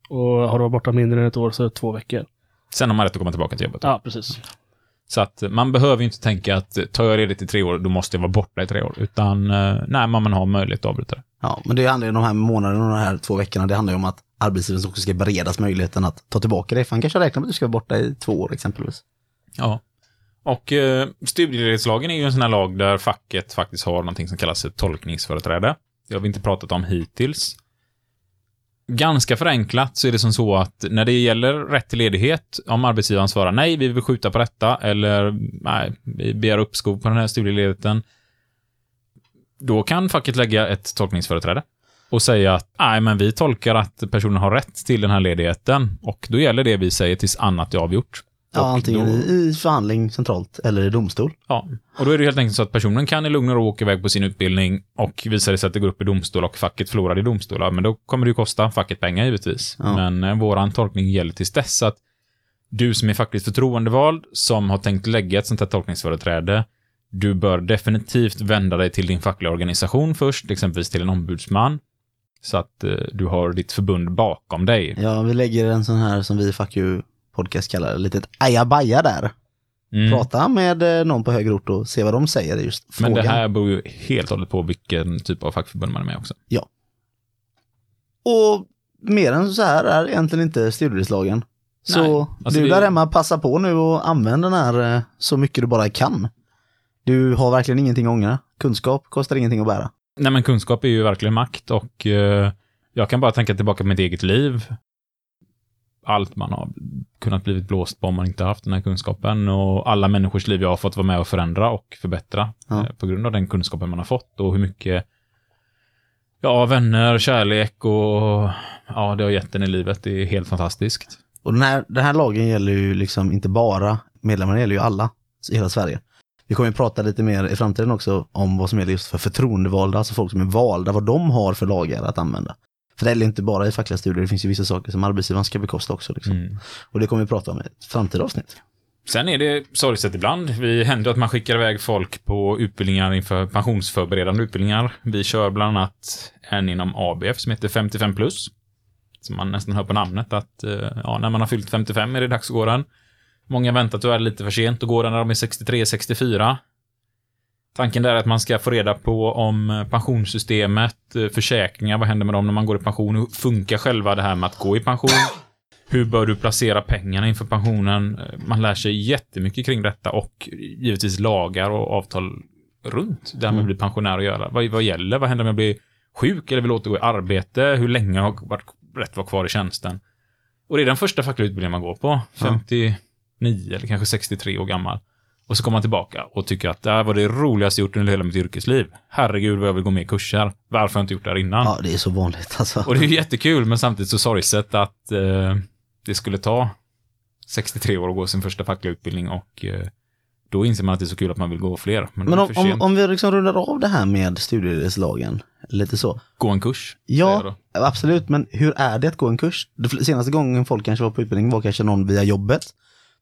Och har du varit borta mindre än ett år så är det två veckor. Sen har man rätt att komma tillbaka till jobbet. Ja, precis. Så att man behöver ju inte tänka att tar jag ledigt i tre år, då måste jag vara borta i tre år. Utan eh, nej, man har möjlighet att avbryta det. Ja, men det handlar ju om de här månaderna och de här två veckorna, det handlar ju om att arbetsgivaren också ska beredas möjligheten att ta tillbaka det. För han kanske räknar med att du ska vara borta i två år exempelvis. Ja. Och eh, studieledighetslagen är ju en sån här lag där facket faktiskt har någonting som kallas tolkningsföreträde. Det har vi inte pratat om hittills. Ganska förenklat så är det som så att när det gäller rätt till ledighet, om arbetsgivaren svarar nej, vi vill skjuta på detta, eller nej, vi begär uppskov på den här studieledigheten, då kan facket lägga ett tolkningsföreträde och säga att nej, men vi tolkar att personen har rätt till den här ledigheten och då gäller det vi säger tills annat är avgjort. Ja, antingen då- i, förhandling centralt eller i domstol. Ja, och då är det helt enkelt så att personen kan i lugn och ro åka iväg på sin utbildning och visar det sig att det går upp i domstol och facket förlorar i domstol, ja, men då kommer det ju kosta facket pengar givetvis. Ja. Men eh, våran tolkning gäller tills dess att du som är fackligt förtroendevald, som har tänkt lägga ett sånt här tolkningsföreträde, du bör definitivt vända dig till din fackliga organisation först, exempelvis till en ombudsman, så att eh, du har ditt förbund bakom dig. Ja, vi lägger en sån här som vi i You podcast kallar det, litet ajabaja där. Mm. Prata med eh, någon på högre ort och se vad de säger just Men frågan. det här beror ju helt och hållet på vilken typ av fackförbund man är med också. Och mer än så här är egentligen inte studielislagen. Så alltså du det- där hemma, passa på nu och använd den här eh, så mycket du bara kan. Du har verkligen ingenting att ångra. Kunskap kostar ingenting att bära. Nej, men kunskap är ju verkligen makt och eh, jag kan bara tänka tillbaka på mitt eget liv. Allt man har kunnat blivit blåst på om man inte haft den här kunskapen och alla människors liv jag har fått vara med och förändra och förbättra Ja. eh, på grund av den kunskapen man har fått och hur mycket ja, vänner, kärlek och ja, det har gett en i livet. Det är helt fantastiskt. Och den här, den här lagen gäller ju liksom inte bara medlemmarna, det gäller ju alla i hela Sverige. Vi kommer ju prata lite mer i framtiden också om vad som gäller just för förtroendevalda, alltså folk som är valda, vad de har för lagar att använda. För det gäller inte bara i fackliga studier, det finns ju vissa saker som arbetsgivaren ska bekosta också. Liksom. Mm. Och det kommer vi prata om i ett framtida avsnitt. Sen är det sorgset ibland. Vi händer att man skickar iväg folk på utbildningar inför pensionsförberedande utbildningar. Vi kör bland annat en inom ABF som heter 55 plus. Som man nästan hör på namnet att eh, ja, när man har fyllt 55 är det dags att gå den. Många väntar tyvärr lite för sent och går den när de är 63-64. Tanken där är att man ska få reda på om eh, pensionssystemet, eh, försäkringar, vad händer med dem när man går i pension? Hur funkar själva det här med att gå i pension? Hur bör du placera pengarna inför pensionen? Eh, Man lär sig jättemycket kring detta och givetvis lagar och avtal runt det här med att bli pensionär och göra. Vad, vad gäller? Vad händer om jag blir sjuk eller vill återgå i arbete? Hur länge har varit rätt vara kvar i tjänsten? Och det är den första fackliga utbildningen man går på. 59 eller kanske 63 år gammal. Och så kommer man tillbaka och tycker att det här var det roligaste jag gjort under hela mitt yrkesliv. Herregud vad jag vill gå med kurser. Varför har jag inte gjort det här innan? Ja, det är så vanligt alltså. Och det är jättekul, men samtidigt så sorgset att eh, det skulle ta 63 år att gå sin första fackliga utbildning och eh, då inser man att det är så kul att man vill gå fler. Men, Men om, om, om vi liksom rundar av det här med studiemedelslagen, lite så. Gå en kurs. Ja, absolut, men hur är det att gå en kurs? Senaste gången folk kanske var på utbildning var kanske någon via jobbet.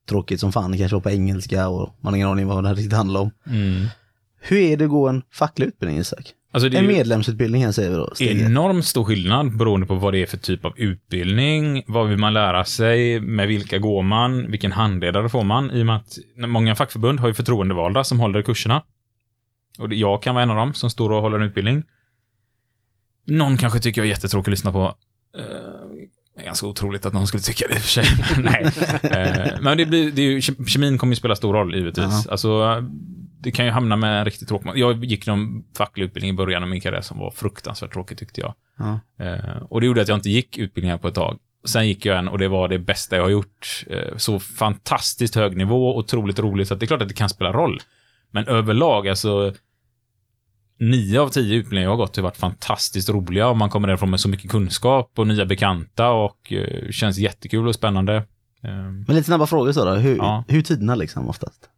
Tråkigt som fan, det kanske var på engelska och man har ingen aning vad det här riktigt handlar om. Mm. Hur är det att gå en facklig utbildning Isak? Alltså En medlemsutbildning här säger vi då. steget. enormt stor skillnad beroende på vad det är för typ av utbildning, vad vill man lära sig, med vilka går man, vilken handledare får man, i och med att många fackförbund har ju förtroendevalda som håller kurserna. Och jag kan vara en av dem som står och håller en utbildning. Någon kanske tycker jag är jättetråkig att lyssna på. Det är ganska otroligt att någon skulle tycka det i och för sig. [laughs] Nej. Eh, Men det, blir, det är ju, kem- kemin kommer ju spela stor roll givetvis. Alltså, det kan ju hamna med en riktigt tråkig... Jag gick någon facklig utbildning i början av min karriär som var fruktansvärt tråkig tyckte jag. Ja. Eh, och det gjorde att jag inte gick utbildningar på ett tag. Sen gick jag en och det var det bästa jag har gjort. Eh, så fantastiskt hög nivå, otroligt roligt, så det är klart att det kan spela roll. Men överlag, alltså nio av tio utbildningar jag har gått har varit fantastiskt roliga och man kommer därifrån med så mycket kunskap och nya bekanta och eh, känns jättekul och spännande. Eh, Men lite snabba frågor så då, hur, Ja. hur tiderna liksom oftast?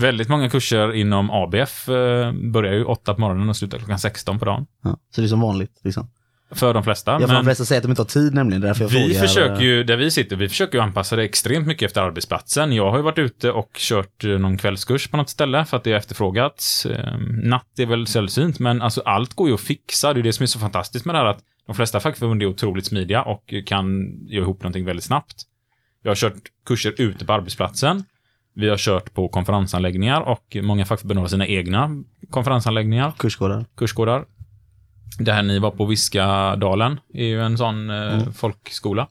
väldigt många kurser inom ABF eh, börjar ju åtta på morgonen och slutar klockan 16 på dagen. Ja. Så det är som vanligt liksom. För de flesta. Ja, för men- de flesta säger att de inte har tid nämligen, därför jag vi frågar. försöker ju, där vi sitter, vi försöker ju anpassa det extremt mycket efter arbetsplatsen. Jag har ju varit ute och kört eh, någon kvällskurs på något ställe för att det är efterfrågat. Eh, Natt är väl sällsynt, men alltså allt går ju att fixa. Det är det som är så fantastiskt med det här att de flesta fackförbund är otroligt smidiga och kan göra ihop någonting väldigt snabbt. Jag har kört kurser ute på arbetsplatsen. Vi har kört på konferensanläggningar och många fackförbund har sina egna konferensanläggningar Kursgårdar. kursgårdar. Det här ni var på Viskadalen är ju en sån eh, Mm. folkskola.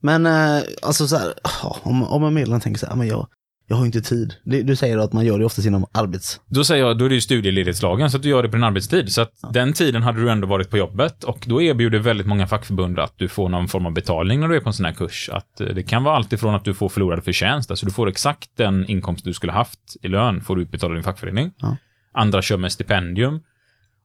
Men eh, alltså så här, ja, om, om en medlem tänker så här, men jag, Jag har inte tid. Du säger att man gör det oftast inom arbets... Då säger jag, då är det ju studieledighetslagen, så att du gör det på din arbetstid. Så att den tiden hade du ändå varit på jobbet och då erbjuder väldigt många fackförbund att du får någon form av betalning när du är på en sån här kurs. Att eh, det kan vara allt ifrån att du får förlorad förtjänst, alltså du får exakt den inkomst du skulle haft i lön, får du utbetala i din fackförening. Ja. Andra kör med stipendium.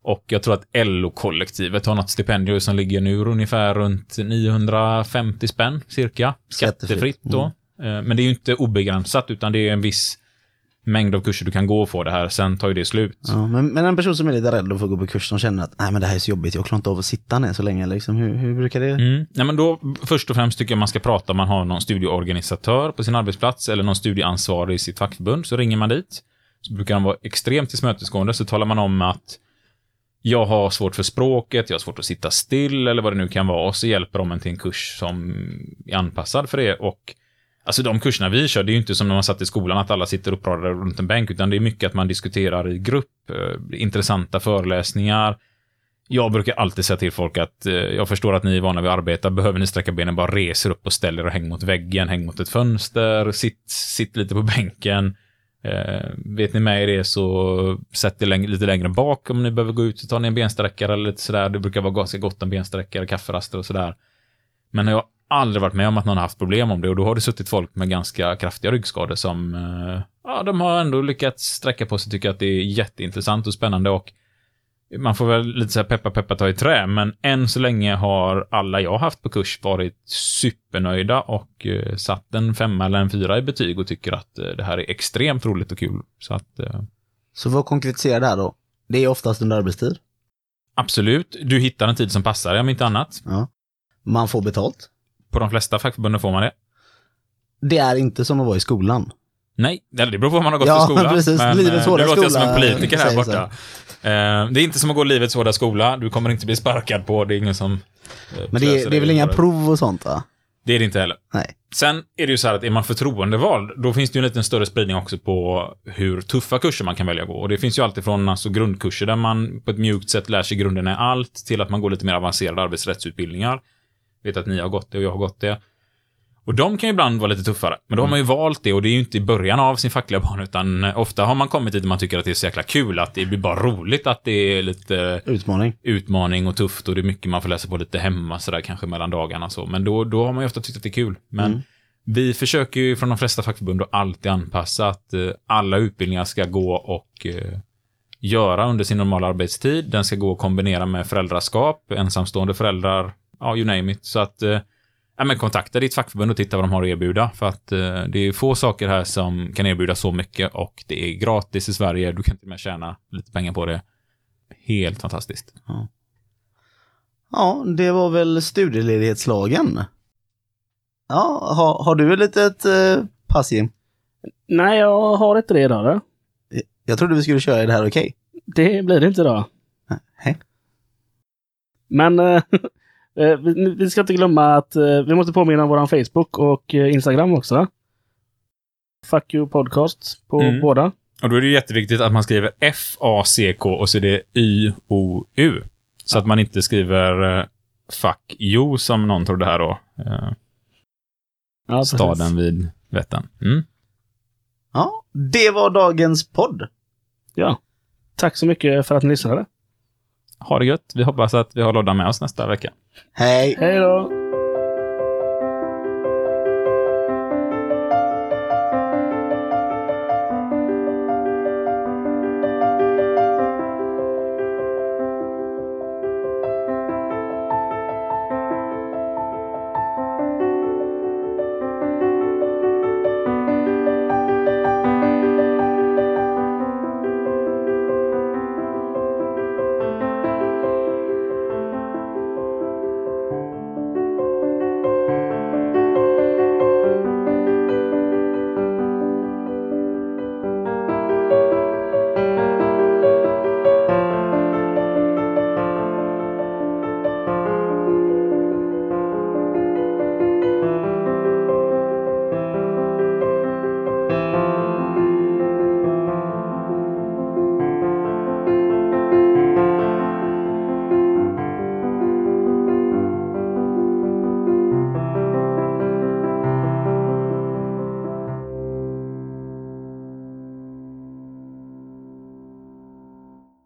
Och jag tror att LO-kollektivet har något stipendium som ligger nu ungefär runt 950 spänn, cirka. Skattefritt. Då. Eh, Men det är ju inte obegränsat, utan det är en viss mängd av kurser du kan gå och få det här. Sen tar ju det slut. Ja, men, men en person som är lite rädd att få gå på kurs, som känner att nej men det här är så jobbigt, jag klarar inte av att sitta ner så länge. Liksom. Hur, hur brukar det... Mm. Nej, men då, först och främst tycker jag man ska prata om man har någon studieorganisatör på sin arbetsplats eller någon studieansvarig i sitt fackförbund. Så ringer man dit. Så brukar de vara extremt tillmötesgående. Så talar man om att jag har svårt för språket, jag har svårt att sitta still eller vad det nu kan vara. Och så hjälper de en till en kurs som är anpassad för det. Och Alltså de kurserna vi kör, det är ju inte som när man satt i skolan att alla sitter uppradade runt en bänk, utan det är mycket att man diskuterar i grupp, eh, intressanta föreläsningar. Jag brukar alltid säga till folk att eh, jag förstår att ni är vana vid att arbeta, behöver ni sträcka benen, bara reser upp och ställer och häng mot väggen, häng mot ett fönster, sitt, sitt lite på bänken. Eh, vet ni med i det så sätt er läng- lite längre bak om ni behöver gå ut och ta ner en bensträckare eller lite sådär. Det brukar vara ganska gott om bensträckare, kafferaster och sådär. Men jag har aldrig varit med om att någon har haft problem om det och då har det suttit folk med ganska kraftiga ryggskador som, eh, ja, de har ändå lyckats sträcka på sig och tycker att det är jätteintressant och spännande och man får väl lite så här peppa peppa ta i trä, men än så länge har alla jag haft på kurs varit supernöjda och eh, satt en femma eller en fyra i betyg och tycker att eh, det här är extremt roligt och kul. Så att eh, Så vad konkretiserar det här då? Det är oftast under arbetstid. absolut, du hittar en tid som passar dig om inte annat. Ja. Man får betalt. På de flesta fackförbunden får man det. Det är inte som att vara i skolan. Nej, det beror på vad man har gått Ja, i skolan. precis. Men, Livets eh, hårda nu låter jag som skola, en politiker här borta. Eh, det är inte som att gå livets hårda skola. Du kommer inte bli sparkad på. Det är ingen som... eh, Men det är, det är väl inga prov och sånt va? Det är det inte heller. Nej. Sen är det ju så här att är man förtroendevald, då finns det ju en liten större spridning också på hur tuffa kurser man kan välja att gå. Och det finns ju alltid från alltså, grundkurser där man på ett mjukt sätt lär sig grunderna i allt, till att man går lite mer avancerade arbetsrättsutbildningar. vet att ni har gått det och jag har gått det. Och de kan ju ibland vara lite tuffare. Men då har man ju valt det och det är ju inte i början av sin fackliga bana, utan ofta har man kommit dit där man tycker att det är så jäkla kul, att det blir bara roligt att det är lite Utmaning. utmaning och tufft och det är mycket man får läsa på lite hemma sådär kanske mellan dagarna så. Men då, då har man ju ofta tyckt att det är kul. Men Mm. vi försöker ju från de flesta fackförbund att alltid anpassa att eh, alla utbildningar ska gå och eh, göra under sin normala arbetstid. Den ska gå att kombinera med föräldraskap, ensamstående föräldrar, ja, you name it. Så att eh, ja, men kontakta ditt fackförbund och titta vad de har att erbjuda. För att eh, det är få saker här som kan erbjuda så mycket och det är gratis i Sverige. Du kan till och med tjäna lite pengar på det. Helt fantastiskt. Ja, det var väl studieledighetslagen. Ja, har, har du ett litet eh, pass Jim? Nej, jag har inte det idag. Då. Jag trodde vi skulle köra i det här okej. Det blir det inte idag. Nej. Men eh, eh, [laughs] vi vi ska inte glömma att eh, vi måste påminna om vår Facebook och eh, Instagram också. Fuck you podcast på Mm. båda. Och då är det ju jätteviktigt att man skriver F-A-C-K och så är det Y-O-U. Så att man inte skriver eh, fuck you som någon trodde här då. Eh, Ja, precis. staden vid Vättern. Mm. Ja, det var dagens podd. Ja. Tack så mycket för att ni lyssnade. Ha det gött. Vi hoppas att vi har loddan med oss nästa vecka. Hej! Hej då!